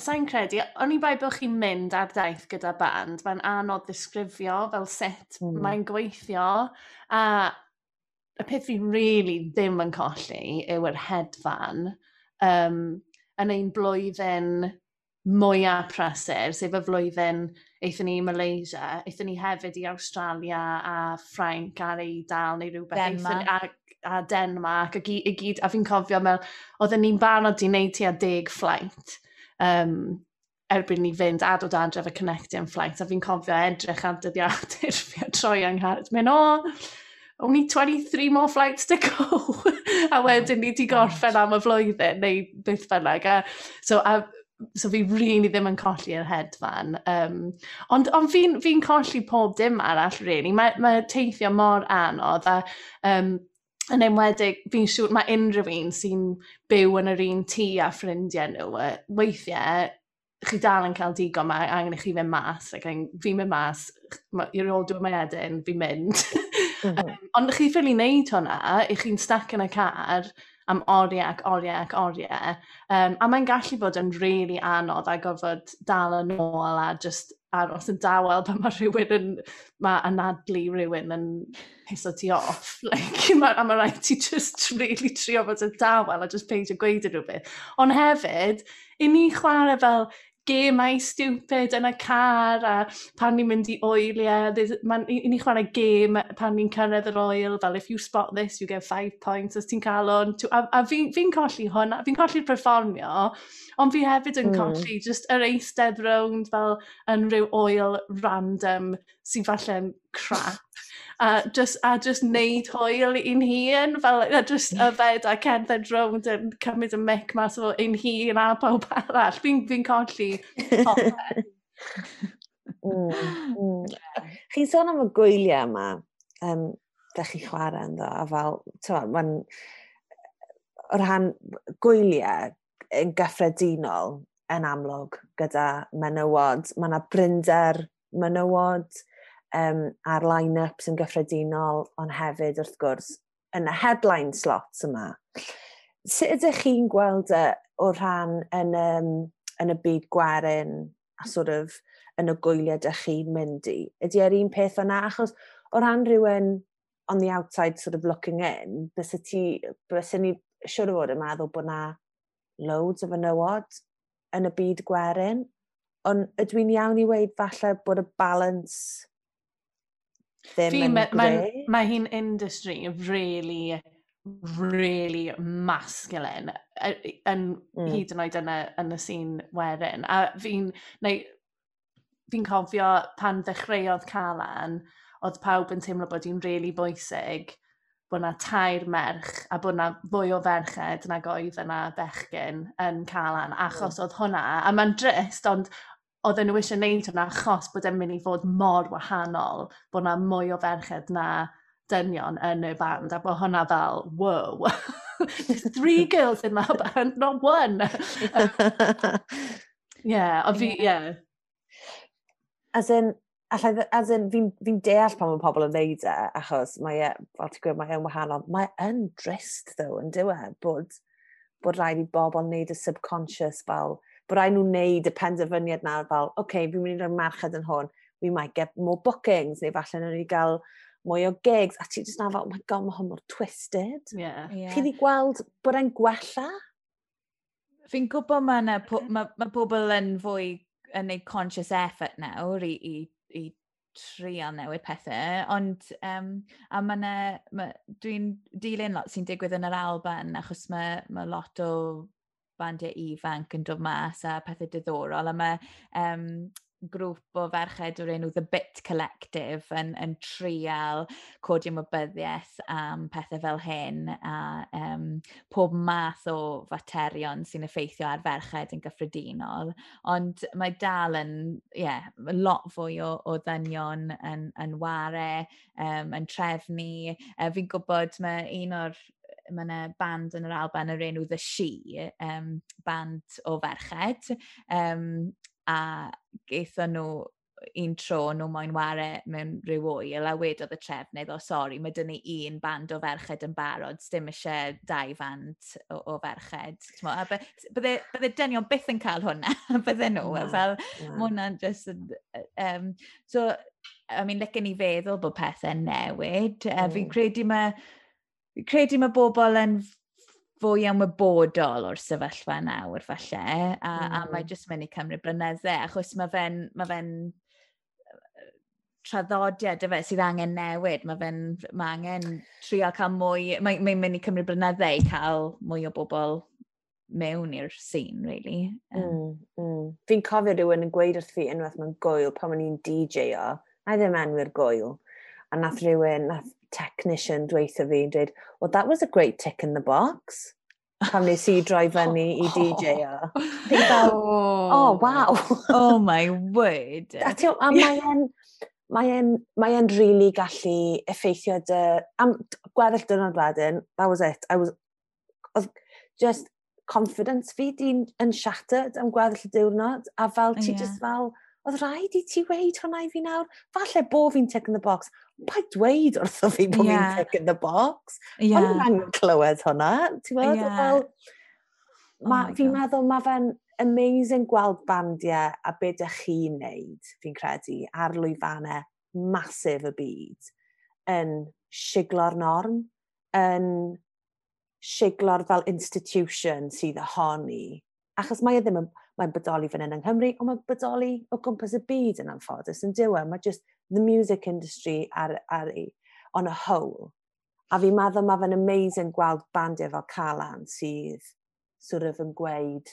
sa'n credu, o'n i bai bod chi'n mynd ar daith gyda band, mae'n anodd ddisgrifio fel sut mm. mae'n gweithio. A y peth fi'n really ddim yn colli yw yr hedfan. Um, yn ein blwyddyn mwyaf prysur, sef y flwyddyn eithon ni i Malaysia, eithon ni hefyd i Australia a Ffrainc ar ei dal neu rhywbeth. Denmark. A, a Denmark, a, gyd, gyd, a fi'n cofio, mel, oedden ni'n barod i wneud tua deg fflaint um, erbyn ni fynd a dod adref y connecting flight, a fi'n cofio edrych ar dyddiadur fi a troi yng Nghymru. Mae'n o, only 23 more flights to go. a wedyn ni di oh gorffen am y flwyddyn, neu beth bynnag. A, so, a so fi really ddim yn colli'r hedfan. Um, ond ond fi'n fi, colli pob dim arall, really. Mae, mae teithio mor anodd a um, yn enwedig fi'n siŵr mae unrhyw un sy'n byw yn yr un tŷ a ffrindiau nhw, weithiau chi dal yn cael digon, mae angen i chi fynd mas, ac fi'n mynd mas, i'r ôl dwi'n mynd edyn, fi'n mynd. Mm -hmm. um, ond chi ffili wneud hwnna, i chi'n stac yn y car, am oriau ac oriau ac oriau. Um, a mae'n gallu bod yn rili really anodd a gofod dal yn ôl a just aros yn dawel pan mae rhywun yn, mae anadlu rhywun yn piso ti off. Like, ma, a mae rhaid ti just really trio fod yn dawel a just peidio gweud yn rhywbeth. Ond hefyd, i ni chwarae fel gemau stupid yn y car a pan ni'n mynd i oiliau, ni'n ni chwarae gem pan ni'n cyrraedd yr oil, fel if you spot this, you get five points, os ti'n cael hwn. A, a fi'n fi, colli hwnna, fi'n colli performio, ond fi hefyd yn mm. colli just yr eistedd rownd fel yn rhyw oil random sy'n falle'n crap a just, a just neud hwyl i'n hun, fel a just mm. yfed a cerdded rownd yn cymryd y mic mas o un hun a pawb arall. Fi'n fi, colli. mm, mm. Chi'n sôn am y gwyliau yma, um, da chi chwarae ynddo, a fel, ti'n ma'n, rhan gwyliau yn gyffredinol yn amlwg gyda menywod, mae yna brinder menywod, um, a'r line-ups yn gyffredinol, ond hefyd wrth gwrs yn y headline slots yma. Sut ydych chi'n gweld y, o rhan yn, um, yn y byd gwerin a sort of yn y gwyliau ydych chi'n mynd i? Ydy yr un peth yna? Achos o ran rhywun on the outside sort of looking in, bys ti, bys ni siwr o fod yn meddwl bod na loads o fenywod yn y byd gwerin, ond ydw i'n iawn i weid falle bod y balance ddim Fi, yn mae, greu. Mae hi'n industry really, really masculine yn mm. hyd yn oed yna yn y sîn werin. A fi'n fi cofio pan ddechreuodd Calan, oedd pawb yn teimlo bod hi'n really bwysig bod yna tair merch a bod yna fwy o ferched nag oedd yna bechgyn yn Calan mm. achos mm. oedd hwnna. A mae'n drist, ond oedden nhw eisiau gwneud hwnna achos bod e'n mynd i fod mor wahanol, bod na mwy o ferched na dynion yn y band, a bod hwnna fel, wow, there's three girls in that band, not one. yeah, o fi, yeah. As in, allai, as in, fi'n fi deall pan mae pobl yn neud e, achos mae e, fel ti'n gwybod, mae e'n wahanol. Mae e'n drist, ddo, yn diwedd, bod, bod rhaid i bobl wneud y subconscious fel, bod rhaid nhw wneud y penderfyniad na fel, oce, okay, fi'n mynd i roi merched yn hwn, we might get more bookings, neu falle nhw'n i gael mwy o gigs, a ti jyst na fel, oh my god, mae hwn mor twisted. Yeah. yeah. Chi wedi gweld bod e'n gwella? Fi'n gwybod mae yna, mae ma pobl yn fwy yn neud conscious effort nawr i, i, i trio newid pethau, ond um, a ma ma, dwi'n dilyn lot sy'n digwydd yn yr Alban, achos mae ma lot o bandiau ifanc yn dod mas a pethau diddorol. A mae um, grŵp o ferched o'r enw The Bit Collective yn, yn trial codi ymwybyddiaeth am pethau fel hyn a um, pob math o faterion sy'n effeithio ar ferched yn gyffredinol. Ond mae dal yn yeah, lot fwy o, o ddynion yn, yn ware, um, yn trefnu. Uh, fi'n gwybod mae un o'r mae yna band yn yr Alban yr enw The She, um, band o ferched, um, a geithon nhw un tro nhw moyn ware mewn rhyw oil a wedodd y trefnydd, o sori, mae dyn ni un band o ferched yn barod, dim eisiau dau fand o, o ferched. Bydde, bydde dynion byth yn cael hwnna, bydde nhw, yeah, fel, yeah. hwnna'n just... Um, so, I mean, licen ni feddwl bod pethau newid. Mm. Uh, fi'n credu mae credu mae bobl yn fwy ymwybodol o'r sefyllfa nawr falle, a, mm. a mae mm. jyst mynd i cymryd blynydde, achos mae fe'n ma fe traddodiad y fe sydd angen newid, mae fe'n ma angen trio cael mwy, mae'n mae mynd i cymryd blynydde i cael mwy o bobl mewn i'r scene, really. Um, mm, mm. Fi'n cofio rhywun yn gweud wrth fi unwaith mewn gwyl pan o'n i'n DJ o, a ddim enwyr gwyl. A nath rhywun, nath technician dweitha fi yn dweud, well, that was a great tick in the box. Pam nes i droi fyny i DJ o. Oh. Fel, oh, oh. wow. oh my word. A ti'n, a mae'n, mae'n, en really gallu effeithio dy... Am gweddill dynod wedyn, that was it. I was, oedd just confidence fi di'n yn shattered am gweddill y diwrnod, a fel ti yeah. just fel, oedd rhaid i ti weid hwnna i fi nawr? Falle bo fi'n tick in the box. Pa dweud wrtho fi bo yeah. fi'n tick in the box? Yeah. Ond angen clywed hwnna. Ti'n gweld? Yeah. Fel, ma, oh fi'n meddwl mae fe'n amazing gweld bandiau a be dych chi'n neud, fi'n credu, ar lwyfannau masif y byd yn siglo'r norm, yn siglo'r fel institution sydd ohoni. Achos mae e ddim yn... Mae'n bodoli fan hyn yng Nghymru, ond mae'n bodoli o gwmpas y byd yn anffodus yn diwy. E? Mae just the music industry ar, ar ei, on a whole. A fi'n meddwl mae fe'n amazing gweld bandiau fel Calan sydd sort of yn gweud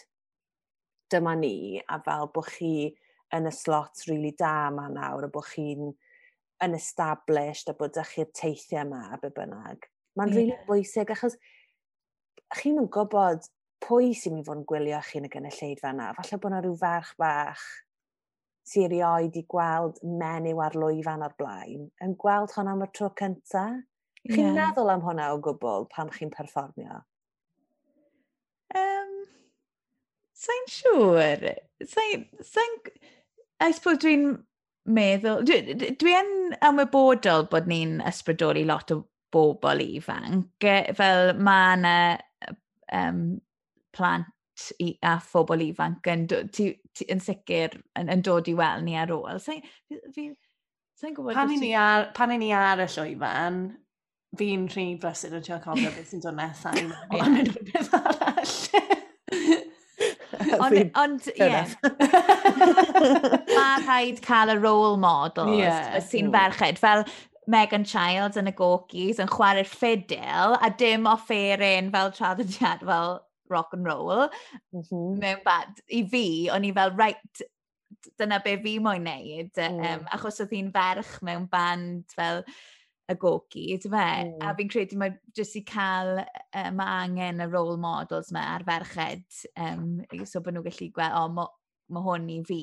dyma ni a fel bod chi yn y slot rili really da yma nawr a bod chi'n yn established a bod ydych chi'r teithiau yma a be bynnag. Mae'n yeah. rili really bwysig achos chi'n yn gwybod pwy sy'n mynd i fod yn gwylio chi yn y gynulleidfa yna. Falle bod yna rhyw ferch bach sy'n erioed i gweld menyw ar lwyfan o'r blaen, yn gweld hwnna am y tro cyntaf. Chi'n yeah. meddwl am hwnna o gwbl pan chi'n perfformio? Um, Sa'n siŵr. Sa'n... Sa I suppose dwi'n meddwl... Dwi, dwi yn ymwybodol bod ni'n ysbrydoli lot o bobl ifanc. E, fel mae yna um, plant i, a phobl ifanc yn, ti, ti, yn sicr yn, yn dod i weld ni ar ôl. Sa'n sa gwybod... Pan i ni ar, pan i ni ar y llwyfan, fi'n rhy brysur o ti'n cofio beth sy'n dod nesaf. Ond yn rhywbeth arall. Ond, ond, ie. Mae rhaid cael y role models yeah, sy'n yeah. ferched. Fel Megan Childs yn y Gorkies yn chwarae'r ffidil a dim offeryn fel traddodiad fel rock and roll. Mm -hmm. Mewn bad, i fi, o'n i fel, right, dyna be fi moyn neud. Mm. Um, achos oedd hi'n ferch mewn band fel y gogi, fe? Mm. A fi'n credu mae jyst i cael, uh, mae angen y role models yma ar ferched, um, so bod nhw'n gallu gweld, o, oh, mae hwn i fi,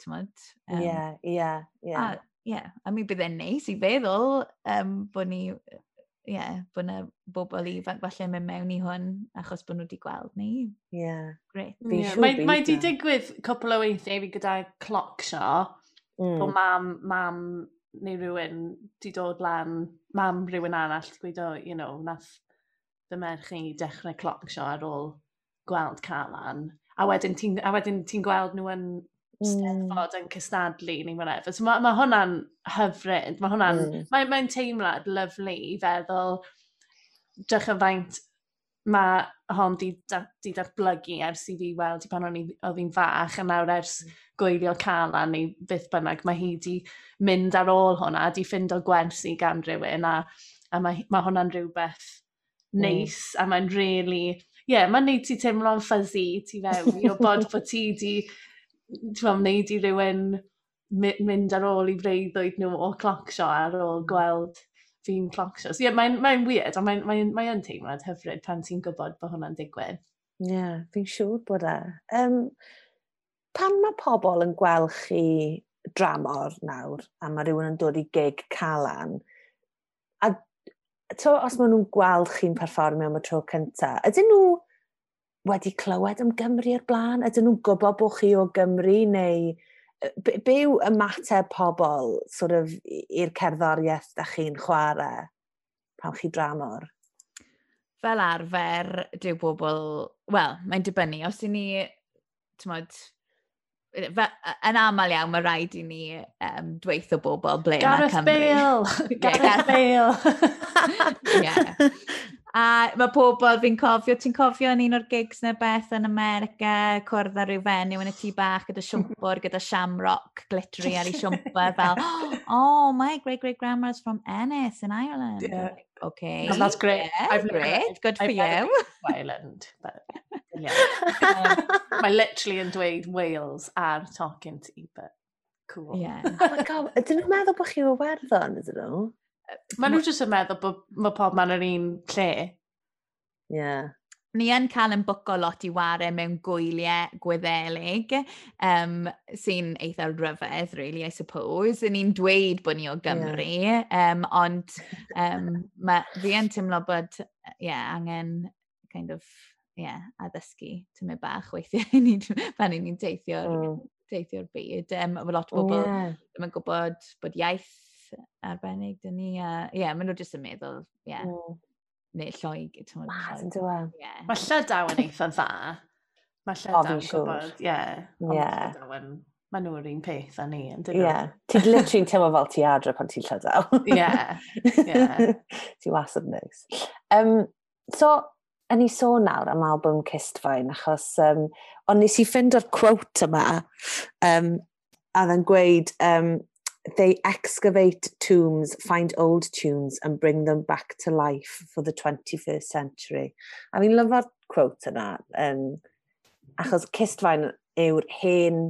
ti'n modd? Ie, ie, ie. A mi bydd e'n neis i feddwl um, bod ni yeah, bod yna bobl ifanc falle mynd mewn i hwn achos bod nhw wedi gweld ni. Yeah. Great. Yeah. Mae, mae di digwydd cwpl o weithiau fi gyda cloc sio, mm. bod mam, mam neu rhywun di dod lan, mam rhywun arall, gweud o, you know, nath dy merch i dechrau cloc sio ar ôl gweld Calan. A wedyn ti'n ti gweld nhw yn 'Steddfod hmm. yn cystadlu neu whatever. So mae ma' hwnna'n hyfryd. Mae hwnna'n... Mm. ...mae mae'n teimlad lyflu i feddwl drych yn faint mae hon 'di da, 'di datblygu ers i fi weld i pan o'n i odd i'n fach a nawr ers hmm. gwylio Calan neu beth bynnag mae hi 'di mynd ar ôl hwnna a 'di o gwersi gan rhywun a a mae, mae hwnna'n rhywbeth hmm. neis a mae'n really... ie yeah, mae'n neud ti teimlo'n fuzzy ti fewn i o bod bod ti 'di ti'n wneud i rywun mynd ar ôl i freuddwyd nhw o clocsio ar ôl gweld fi'n clocsio. So, yeah, mae'n mae weird, ond mae'n mae, mae teimlad hyfryd pan ti'n gwybod bod hwnna'n digwydd. Ie, yeah, fi'n siŵr bod e. Um, pan mae pobl yn gweld chi dramor nawr, a mae rhywun yn dod i gig calan, a to, os maen nhw'n gweld chi'n perfformio am y tro cyntaf, ydyn nhw wedi clywed am Gymru ar blaen? Ydyn nhw'n gwybod bod chi o Gymru neu be yw ymateb pobl sort of, i'r cerddoriaeth da chi'n chwarae pan chi dramor? Fel arfer, dyw bobl... Wel, mae'n dibynnu. Os i ni, tymod, yn aml iawn mae rhaid i ni um, dweithio bobl ble mae Cymru. Gareth Bale! Gareth Bale! yeah. A mae pobl fi'n cofio, ti'n cofio yn un o'r gigs neu beth yn America, cwrdd ar ryw fenyw yn y tŷ bach gyda siwmpwr, gyda shamrock, glittery ar ei siwmpwr, fel, oh, my great-great-grandma's from Ennis in Ireland. Yeah. Like, Okay. And that's great. Yeah, I've great. Never, Good I've for I've you. Ireland, but yeah. um, mae literally yn dweud Wales ar talking to you, but cool. Yeah. oh my god, ydyn nhw'n meddwl bod chi o werddon, ydyn nhw? Mae nhw jyst yn meddwl bod mae pob man yr un lle. Ie. Yeah. Ni yn cael yn bwco lot i ware mewn gwyliau gweddelig, um, sy'n eitha rhyfedd, really, I suppose. Ni'n dweud bod ni o Gymru, yeah. um, ond um, ma, fi yn teimlo bod yeah, angen kind of, yeah, addysgu tymau bach weithiau ni, pan ni'n teithio'r mm. teithio'r byd. Um, lot o bobl oh, yeah. ddim yn gwybod bod iaith arbennig dyn ni. Ie, uh, yeah, maen nhw jyst yn meddwl, ie, yeah, mm. neu lloig. Mad yn dweud. Yeah. Mae Llydaw yn eitha dda. Mae Llydaw yn gwybod, ie. Ie. Mae nhw'r un peth a ni, yn dydyn? Ie. Yeah. Ti'n literally teimlo fel ti adre pan ti'n Llydaw. Ie. Ie. Ti wasod neis. Um, so, yn ni sôn nawr am album Cistfain, achos um, ond nes i ffindio'r quote yma um, a dda'n gweud um, they excavate tombs, find old tunes and bring them back to life for the 21st century. A fi'n lyfo'r quote yna, um, achos cistfain yw'r hen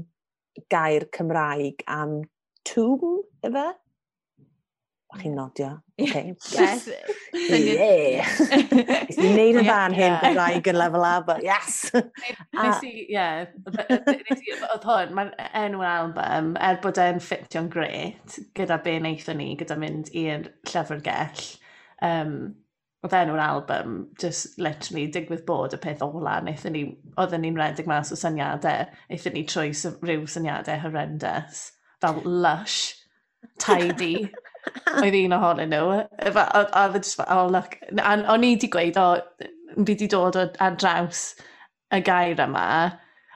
gair Cymraeg am tomb, efe? Bach chi'n nodio. Okay. Yes. yes. Nes i wneud yn fan hyn Gymraeg yn lefel A, but yes. Nes i, ie, oedd hwn, mae'r e- enw album, er bod e'n ffitio'n gret, gyda be wnaethon ni, gyda mynd i'r llyfrgell, um, oedd enw'r album, just literally digwydd bod y peth ola, wnaethon ni, oedden ni'n redig mas o syniadau, wnaethon ni trwy rhyw syniadau horrendous, fel lush, tidy, oedd un ohonyn nhw. A oedd e just fel, oh look. A o'n i wedi gweud, oh, o, oh, fi wedi dod ar draws y gair yma,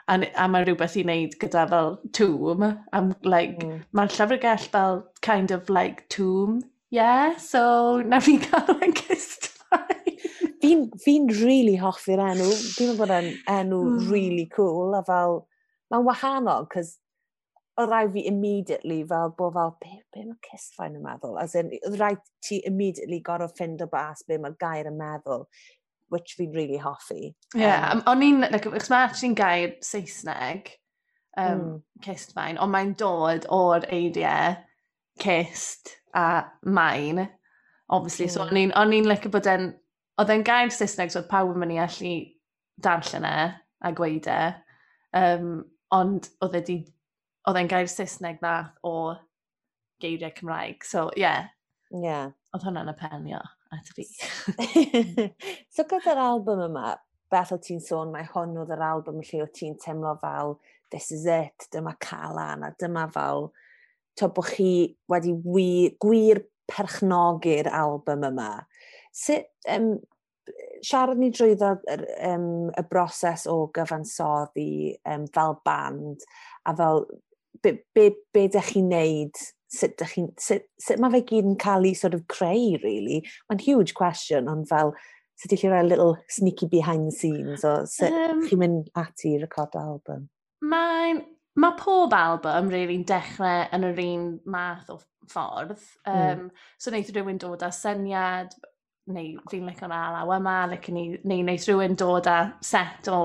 a, a mae rhywbeth i wneud gyda fel tomb. am like, mm. mae'r llyfrgell fel kind of like tomb. Yeah, so na fi cael yn cysd Fi'n fi really hoffi'r enw. Dwi'n meddwl bod yn enw mm. really cool, a fel, mae'n wahanol, cos oedd rhaid fi immediately fel bod fel, be, be mae cysfain yn meddwl? As in, oedd rhaid ti immediately gorfod ffind o bas be mae'r gair yn meddwl, which fi'n really hoffi. Ie, yeah, um, o'n i'n, like, chos mae actually'n gair Saesneg, um, mm. cysfain, ond mae'n dod o'r eidiau cyst a main, obviously, mm. so hmm. o'n i'n, o'n i'n like bod e'n, oedd e'n gair Saesneg, so oedd pawb yn mynd i allu darllen e a gweud e, um, ond oedd e di oedd e'n gair Saesneg ddath o geiriau Cymraeg. So, ie. Yeah. Yeah. Oedd hwnna'n apelio at fi. so, gyda'r album yma, beth o ti'n sôn, mae hon oedd yr album lle o ti'n teimlo fel this is it, dyma Calan, a dyma fel to bod chi wedi wir, gwir perchnogi'r album yma. Sut, um, siarad ni drwyddo yr, um, y broses o gyfansoddi um, fel band a fel be, be, be dych chi'n neud, sut, dych chi, sut, sut mae fe gyd yn cael ei sort of creu, really. Mae'n huge question, ond fel, sut ydych chi'n rhoi little sneaky behind the scenes, o sut um, chi'n mynd ati i record album? Mae'n Mae pob album rili'n really, dechrau yn yr un math o ffordd. Um, mm. So wneud rhywun dod â syniad, neu fi'n licio'r alaw yma, licio ni, neu wneud rhywun dod â set o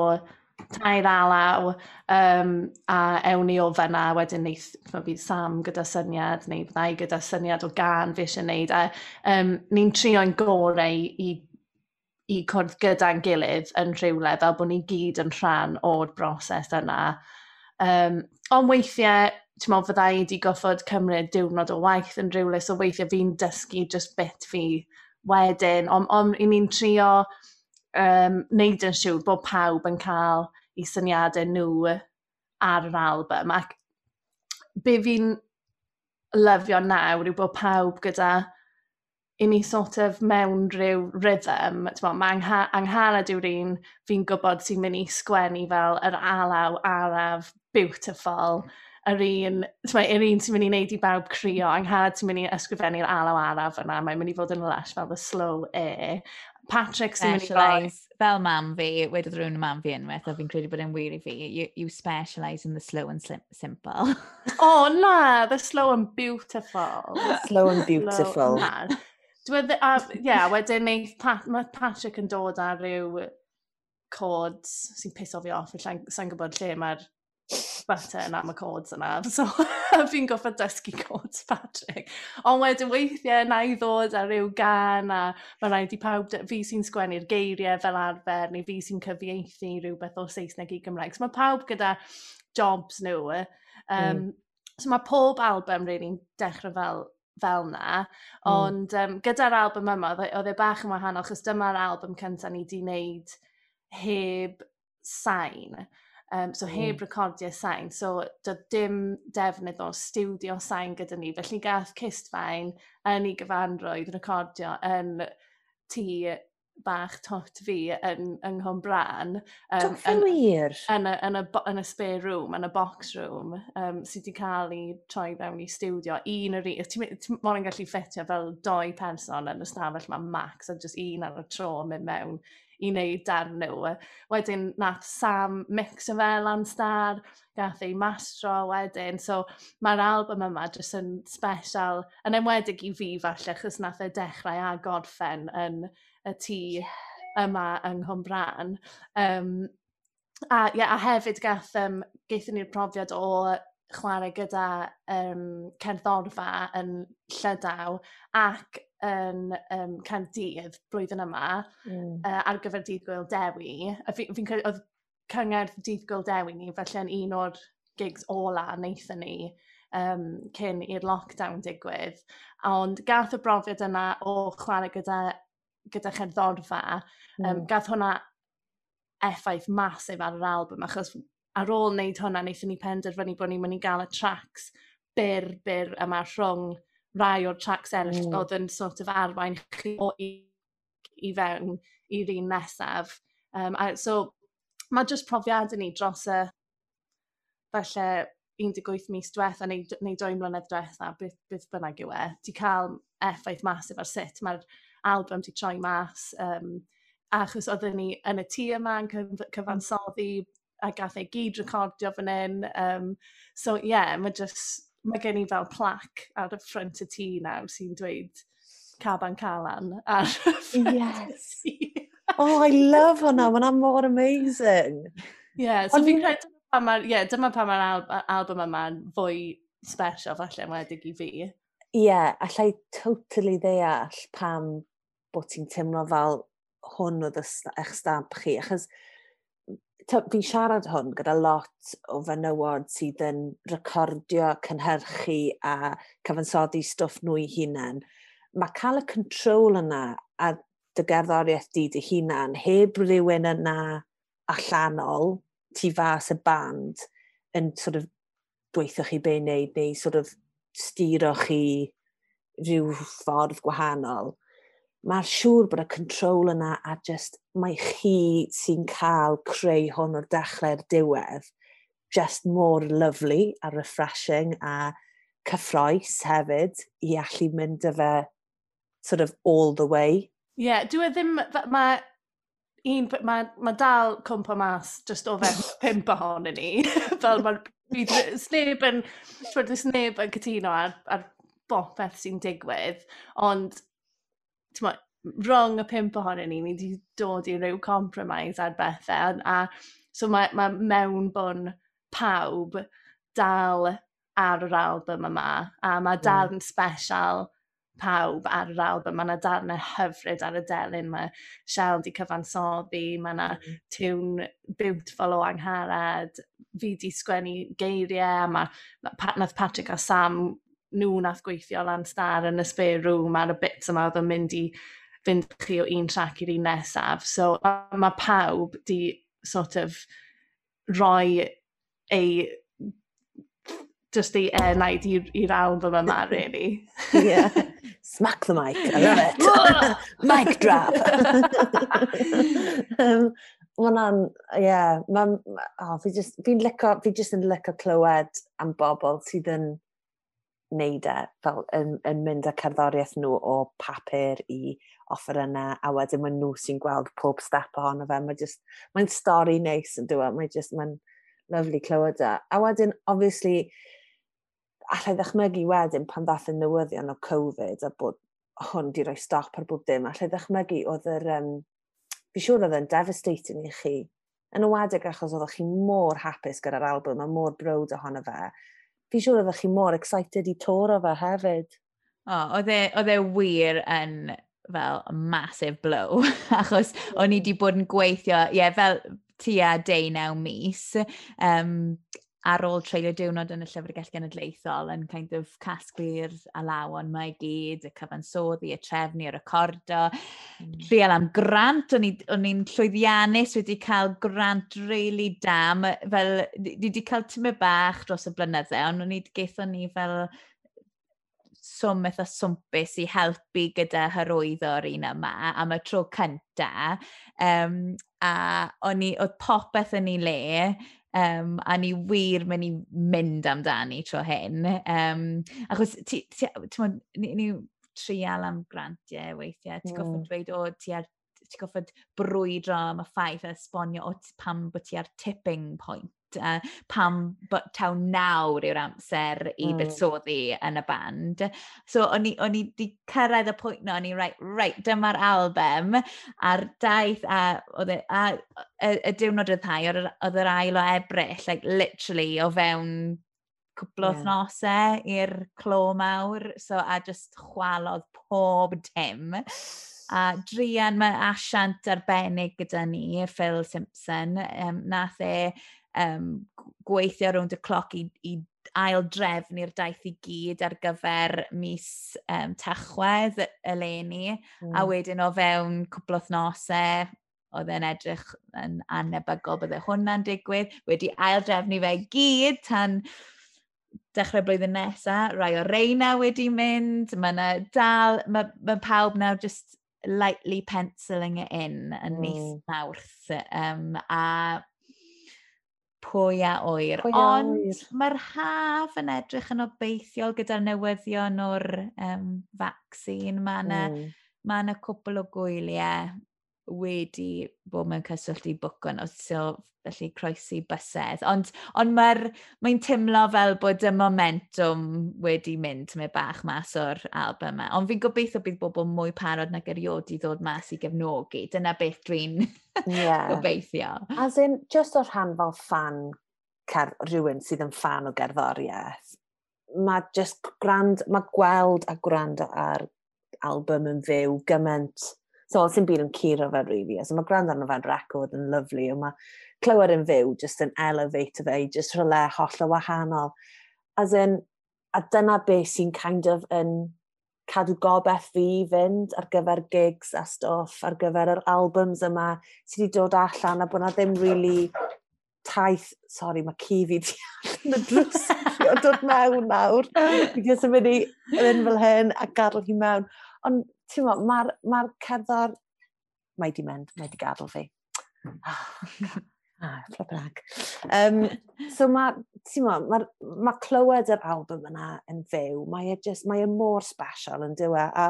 tair alaw um, a ewn ni o fyna wedyn neith, bydd Sam gyda syniad neu bydda gyda syniad o gan fi eisiau gwneud a e. um, ni'n trio'n gorau i, i cwrdd gyda'n gilydd yn rhywle fel bod ni gyd yn rhan o'r broses yna. Um, ond weithiau, ti'n meddwl, fydda i wedi goffod cymryd diwrnod o waith yn rhywle, so weithiau fi'n dysgu just bit fi wedyn, ond on, on ni'n trio um, neud yn siŵr bod pawb yn cael eu syniadau nhw ar yr album. Ac be fi'n lyfio nawr yw bod pawb gyda i ni sort of mewn rhyw rhythm. Mae angha angharad yw'r un fi'n gwybod sy'n mynd i sgwennu fel yr alaw, araf, beautiful. Yr un, yr un sy'n mynd i wneud i bawb crio, angharad sy'n mynd i ysgrifennu'r alaw araf yna. Mae'n mynd i fod yn lush fel the slow air. Patrick sy'n mynd i fod fel mam fi, wedodd rhywun mam fi unwaith, a fi'n credu bod e'n wir i fi, you, you specialise in the slow and simple. oh na, the slow and beautiful. slow and beautiful. Slow, na. Dwi, uh, yeah, wedyn mae Pat, ma Patrick yn dod ar ryw chords sy'n piso fi off, sa'n gwybod lle mae'r bata yn am y codes yna. So fi'n goffa dysgu codes Patrick. Ond wedyn weithiau na i ddod ar ryw gan a mae rhaid i pawb, fi sy'n sgwennu'r geiriau fel arfer neu fi sy'n cyfieithu rhywbeth o Saesneg i Gymraeg. So mae pawb gyda jobs nhw. Um, mm. So mae pob album rili'n really dechrau fel fel na, mm. ond mm. um, gyda'r album yma, oedd e, e bach yn wahanol, chos dyma'r album cyntaf ni wedi wneud heb sain. Um, so hmm. heb mm. recordio sain, so doedd dim defnydd o studio sain gyda ni. Felly gath Cistfain yn ei gyfanrwydd recordio yn tŷ bach tot fi yn, yng Nghymran. Um, yn, wir? Yn, y, yn, y, yn y spare room, yn y box room, um, sydd wedi cael ei troi fewn i studio. Un yr un, ti'n ti mor yn gallu ffitio fel doi person yn y stafell mae max, a just un ar y tro yn mynd mewn i wneud darn nhw. Wedyn nath Sam mixo e fe Landstar, gath ei mastro wedyn. So mae'r album yma jyst yn special, yn enwedig i fi falle, chos nath e dechrau a gorffen yn y tŷ yma yng Nghymran. Um, a, yeah, a hefyd gath, um, gaethon ni'r profiad o chwarae gyda um, cerddorfa yn Llydaw ac yn um, Caerdydd blwyddyn yma mm. uh, ar gyfer Dydd Gwyl Dewi a fi fi'n credu oedd cyngerdd Dydd Gwyl Dewi ni felly yn un o'r gigs ola wnaethon ni um, cyn i'r lockdown digwydd ond gath y brofiad yna o chwarae gyda gyda cherddorfa mm. yym gath hwnna effaith masif ar yr album achos ar ôl wneud hwnna wnaethon ni penderfynu bod ni'n mynd i gael y tracks byr byr yma rhwng rai o'r tracks eraill mm. oedd yn sort of arwain chi o i, i fewn i'r un nesaf. Um, a, so, mae jyst profiadau ni dros y falle 18 mis diwetha neu, neu 2 mlynedd diwetha, beth, beth bynnag yw e, ti cael effaith masif ar sut mae'r album ti troi mas, um, achos oedden ni yn y tŷ yma yn cyf cyfansoddi a gath ei gyd recordio fan hyn. Um, so ie, yeah, mae jyst mae gen i fel plac ar y ffrant y tŷ nawr sy'n dweud caban calan ar Yes. oh, I love hwnna. Mae'n mor amazing. Yeah, so fi'n credu pa mae'r yeah, dyma pa mae'r alb album yma'n fwy special falle wedig i fi. Ie, yeah, allai totally ddeall pam bod ti'n teimlo fel hwn oedd eich stamp chi. Achos fi'n siarad hwn gyda lot o fenywod sydd yn recordio, cynhyrchu a cyfansoddi stwff nhw i hunain. Mae cael y control yna a dy gerddoriaeth di dy hunain heb rhywun yna allanol tu fas y band yn sort of dweithio chi be wneud neu sort of stiro chi rhyw ffordd gwahanol mae'r siŵr bod y control yna a just mae chi sy'n cael creu hwn o'r dechrau'r diwedd just mor lovely a refreshing a cyffroes hefyd i allu mynd â fe sort of all the way. Ie, yeah, dwi ddim, mae un, mae ma dal cwmpa mas just o fewn pimp ohonyn ni. Fel mae'r sneb yn, sneb yn cytuno ar, ar bopeth sy'n digwydd, ond ma, rhwng y pimp ohonyn ni, ni wedi dod i ryw compromise ar bethau. A, a so mae, mae mewnbwn pawb dal ar yr album yma, a mae hmm. darn mm. special pawb ar yr album. Mae yna darnau hyfryd ar y delyn. Mae Shell di cyfansoddi, mae yna hmm. tiwn beautiful o angharad, fi di sgwennu geiriau, mae nath Patrick a Sam nhw nath gweithio lan star yn y spare room ar y bits yma oedd yn mynd i fynd chi o un trac i'r un nesaf. So mae pawb di sort of roi ei just ei enaid i'r album yma, really. yeah. Smack the mic, I love it. mic drop. um, Mae'n, ie, yeah, ma, oh, fi just, fi'n licio, fi just yn licio clywed am bobl sydd yn, wneud e, fel yn, yn mynd â cerddoriaeth nhw o papur i offer yna, a wedyn mae nhw sy'n gweld pob step ohono fe. Mae'n mae, mae stori neis yn dweud, mae'n just, mae'n lyflu clywed e. A wedyn, obviously, allai ddechmygu wedyn pan ddath y newyddion o Covid a bod hwn di roi stop ar bob dim, allai ddechmygu oedd yr, um, fi siŵr oedd yn devastating i chi, yn ywedig achos oeddech chi mor hapus gyda'r album a mor brod ohono fe, fi siŵr oeddech chi mor excited i tor o fe hefyd. O, oh, oedd e wir yn fel massive blow, achos o'n i wedi bod yn gweithio, ie, yeah, fel tua deunaw mis, um, ar ôl treulio diwrnod yn y Llyfrgell Genedlaethol yn kind of casglu'r alawon mae i gyd, y cyfansoddi, y trefnu, y recordo. Mm. Rhiel am grant, o'n i'n llwyddiannus wedi cael grant really dam, fel ni wedi cael tymau bach dros y blynydde, ond o'n i geithio ni fel swm eitha swmpus i helpu gyda hyrwyddo'r un yma am y tro cynta. Um, a o'n i, oedd popeth yn ei le, um, a ni wir mynd i mynd amdani tro hyn. Um, achos ti, ti, ti, ni, ni trial am grantiau weithiau, ti'n mm. goffod hmm. dweud o ti ar ti'n goffod brwydro am y ffaith a esbonio o pam bod ti ar tipping point uh, pam taw nawr yw'r amser i mm. buddsoddi yn y band. So, o'n i, o'n i di cyrraedd y pwynt no, o'n i, right, right, dyma'r album, a'r daith, a, oedd e, a, y, y diwrnod y ddau, oedd yr ail o ebryll, like, literally, o fewn cwbl o yeah. thnosau i'r clo mawr, so a just chwalodd pob dim. A Drian, mae asiant arbennig gyda ni, Phil Simpson, um, nath e um, gweithio rownd y cloc i, i ail drefn i'r daith i gyd ar gyfer mis um, tachwedd eleni, mm. a hmm. wedyn o fewn cwbl o thnosau, oedd e'n edrych yn anebygol bydde hwnna'n digwydd, wedi ail drefnu fe gyd tan dechrau blwyddyn nesaf, rai o reina wedi mynd, mae yna dal, mae ma pawb nawr just lightly penciling it in yn mm. mis hmm. mawrth. Um, a pwy a oer. Pwy a Ond mae'r haf yn edrych yn obeithiol gyda'r newyddion o'r um, vaccine. Mae yna mm. ma hmm. cwpl o gwyliau wedi bod mewn cyswllt i bwcwn o so felly croesi bysedd. Ond, ond mae'n mae teimlo fel bod y momentum wedi mynd mae bach mas o'r album yma. Ond fi'n gobeithio bydd bobl mwy parod nag eriod i ddod mas i gefnogi. Dyna beth dwi'n yeah. gobeithio. As in, just o'r rhan fel fan cer, rhywun sydd yn fan o gerddoriaeth, mae just grand, mae gweld a gwrando ar album yn fyw gymaint So, sy'n byd yn curo fe. Really. So, mae gwrando arno fe'n record yn lyflu, a mae clywed yn fyw just yn elevate fe just rhywle holl o wahanol. As in, a dyna beth sy'n kind of yn cadw gobeith fi fynd ar gyfer gigs a stwff, ar gyfer yr albums yma sydd wedi dod allan a bod na ddim really taith, sori mae ci fi di allan y drws o dod mewn nawr. Fi wedi symud i yn fel hyn a gadw hi mewn. Ond ti'n mo, mae'r ma cerddor, mae di mynd, mae di gadw fi. Ah, Ah, fla brag. Um, so mae, ti'n mo, mae ma clywed yr album yna yn fyw, mae e just, mae e mor special yn dywe, a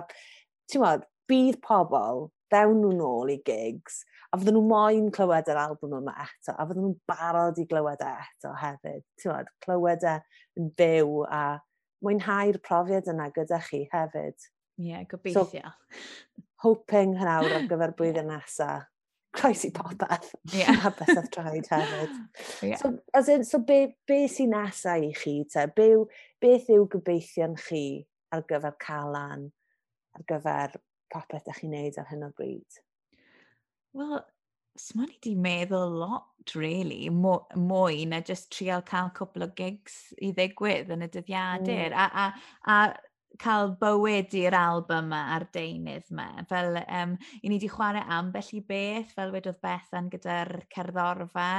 ti'n mo, bydd pobl, dewn nhw nôl i gigs, a fydden nhw moyn clywed yr album yma eto, a fydden nhw'n barod i glywed e eto hefyd. Ti'n mo, clywed e yn fyw a mwynhau'r profiad yna gyda chi hefyd. Ie, yeah, gobeithio. So, hoping hynawr ar gyfer blwyddyn nesaf. Croes i popeth. Yeah. a beth oedd traed hefyd. Yeah. So, as in, so be, be sy'n nesaf i chi? Te? Be, beth yw gobeithio'n chi ar gyfer calan, ar gyfer popeth ydych chi'n neud ar hyn o bryd? Wel, sma ni di meddwl lot, really, mwy na just trial cael cwpl o gigs i ddigwydd yn y dyddiadur. Mm. A, a, a cael bywyd i'r album yma a'r deunydd yma. Fel, um, i ni wedi chwarae ambell i beth, fel wedodd Bethan gyda'r cerddorfa,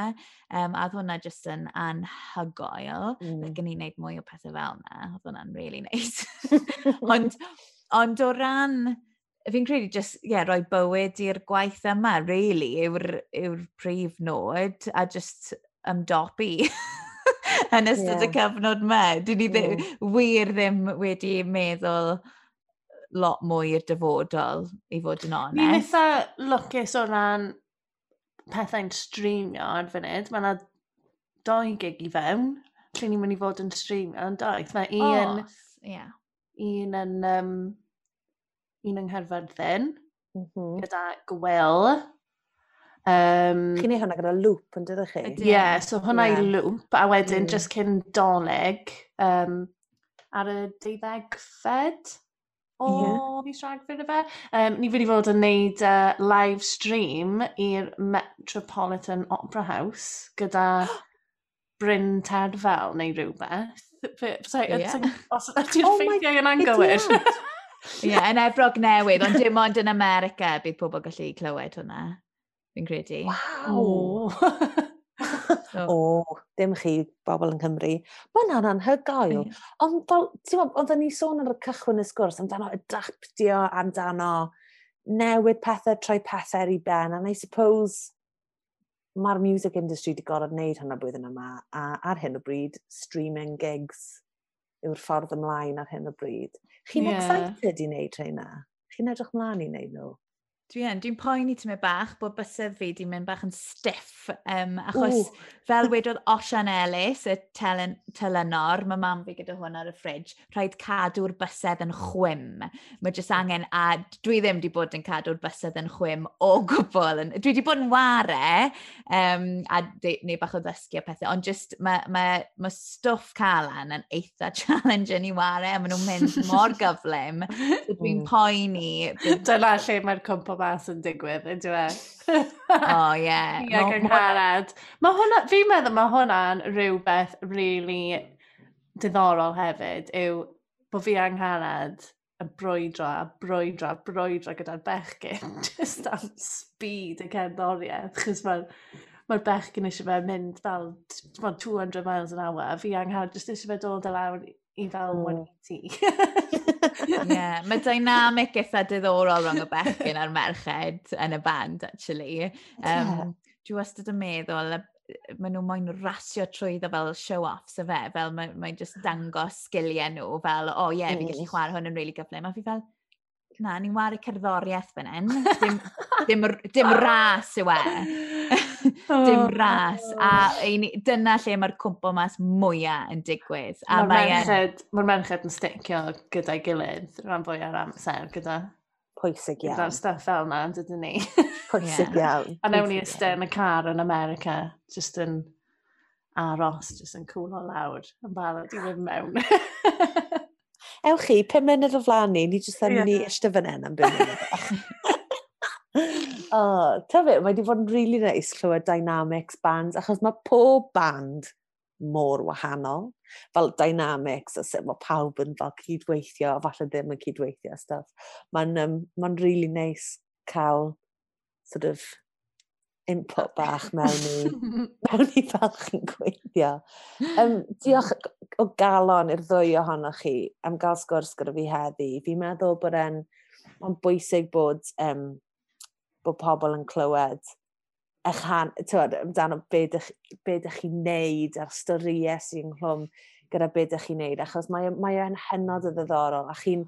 um, a oedd hwnna jyst yn anhygoel. Mm. Bydd gen i wneud mwy o pethau fel yna, oedd hwnna'n really neis. Nice. ond, ond o ran, fi'n credu just, ie, yeah, rhoi bywyd i'r gwaith yma, really, yw'r yw, prif nod, a just ymdopi. yn ystod yeah. y cyfnod me. Dwi ni ddim, mm. wir ddim wedi meddwl lot mwy i'r dyfodol, i fod yn onest. Ni'n eitha lwcus o ran pethau'n streamio ar funud. Mae yna doi gig i fewn, lle ni'n mynd i fod yn streamio yn doedd. Mae un, oh, yeah. un yn um, un yng Ngherfyrddin, mm -hmm. gyda Gwyl, Um, Chi'n ei hwnna gyda lŵp yn dydych chi? Ie, yeah, so hwnna yeah. i lŵp, a wedyn mm. just cyn doleg um, ar y deuddeg fed o yeah. mis Rhagfyr y fe. Um, ni wedi fod yn neud uh, live stream i'r Metropolitan Opera House gyda Bryn Terfel neu rhywbeth. So, yeah. Os ydy'r oh ffeithiau yn anghywir. Ie, yn Efrog Newydd, ond dim ond yn America bydd pobl gallu clywed hwnna fi'n credu. Waw! Mm. so. O, dim chi bobl yn Cymru. Mae hwnna'n anhygoel. Mm. Ond fel, ti'n meddwl, oedden ni sôn ar y cychwyn y sgwrs amdano adaptio, amdano newid pethau troi pethau i ben, and I suppose mae'r music industry wedi gorfod wneud hynny blwyddyn yma, a ar hyn o bryd, streaming gigs yw'r ffordd ymlaen ar hyn o bryd. Chi'n yeah. excited i wneud rheina? Chi'n edrych mlaen i wneud nhw? Dwi yn, dwi'n poeni ti'n mynd bach bod bysedd fi di mynd bach yn stiff. Um, achos Ooh. fel wedodd Osian Ellis, y telen, telynor, mae mam fi gyda hwn ar y ffridge, rhaid cadw'r bysedd yn chwym. Mae jyst angen, a dwi ddim di bod yn cadw'r bysedd yn chwym o gwbl. Dwi di bod yn ware, um, a neu bach o ddysgu a pethau, ond jyst mae ma, ma stwff calan yn eitha challenge yn i ware, a maen nhw'n mynd mor gyflym. so dwi'n poeni. Dyna lle mae'r cwmpo mas yn digwydd, ydy e? o, ie. Ie, gyngharad. Mae hwnna, fi'n meddwl mae hwnna'n rhywbeth really diddorol hefyd, yw bod fi angharad yn brwydro a brwydro a brwydro gyda'r bechgyn, just am speed y cerddoriaeth, chys mae'r mae'r bechgyn eisiau fe mynd fel 200 miles an hour, a fi angharad just eisiau fe dod y lawr i fel mm. 180. yeah, mae dynamic eitha diddorol rhwng y bechgyn a'r merched yn y band, actually. Um, Dwi wastad yn meddwl, maen nhw moyn rasio trwyddo fel show-offs y fe, fel mae'n mae just dangos sgiliau nhw, fel, o oh, ie, yeah, fi gallu chwarae hwn yn really gyflym. A fi fel, na, ni'n wario cerddoriaeth fan hyn. Dim, dim, dim ras yw e. dim ras. A dyna lle mae'r cwmpo mas mwyaf yn digwydd. Mae'r e merched, mae merched yn sticio gyda'i gilydd rhan fwy ar amser gyda pwysig iawn. Gyda'r stuff fel yna, dydyn ni. pwysig iawn. A newn ni ystod yn y car yn America, just yn aros, just yn cwlo lawr, yn barod i fynd mewn. Ewch chi, pum munud o flaen ni, ni jyst yn mynd i ystod fan hyn am bum munud. Oh, ta fe, mae wedi bod yn really nice clywed dynamics bands, achos mae pob band mor wahanol, fel dynamics, a sut mae pawb yn fel cydweithio, a falle ddim yn cydweithio a stuff. Mae'n um, ma really nice cael sort of input bach mewn i, mewn i fel chi'n gweithio. Um, diolch o galon i'r ddwy ohonoch chi am gael sgwrs gyda fi heddi. Fi'n meddwl bod e'n bwysig bod um, bod pobl yn clywed eich han, tywed, amdano be dych, be dych chi'n neud a'r storiau sy'n nghlwm gyda be dych chi'n neud, achos mae, mae e'n hynod o ddiddorol, a chi'n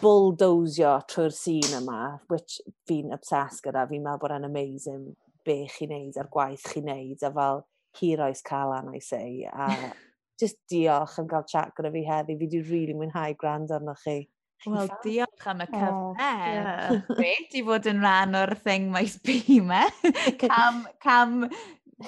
bulldozio trwy'r sîn yma, which fi'n obsessed gyda, fi'n meddwl bod e'n amazing be chi'n neud a'r gwaith chi'n neud, a fel hir oes calan I say, a just diolch am gael chat gyda fi heddi, fi wedi rili really mwynhau gwrando arnoch chi. Wel, diolch am y cyfle. Oh, yeah. i fod yn rhan o'r thing mae sbi me. cam, cam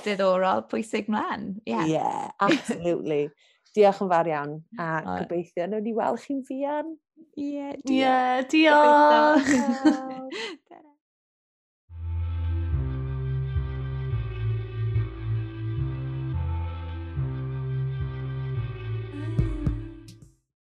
diddorol pwysig mlaen. Yeah, yeah absolutely. diolch yn fawr iawn. A oh. gobeithio, nawr ni weld chi'n fian. Ie, yeah, diolch. Yeah, diolch.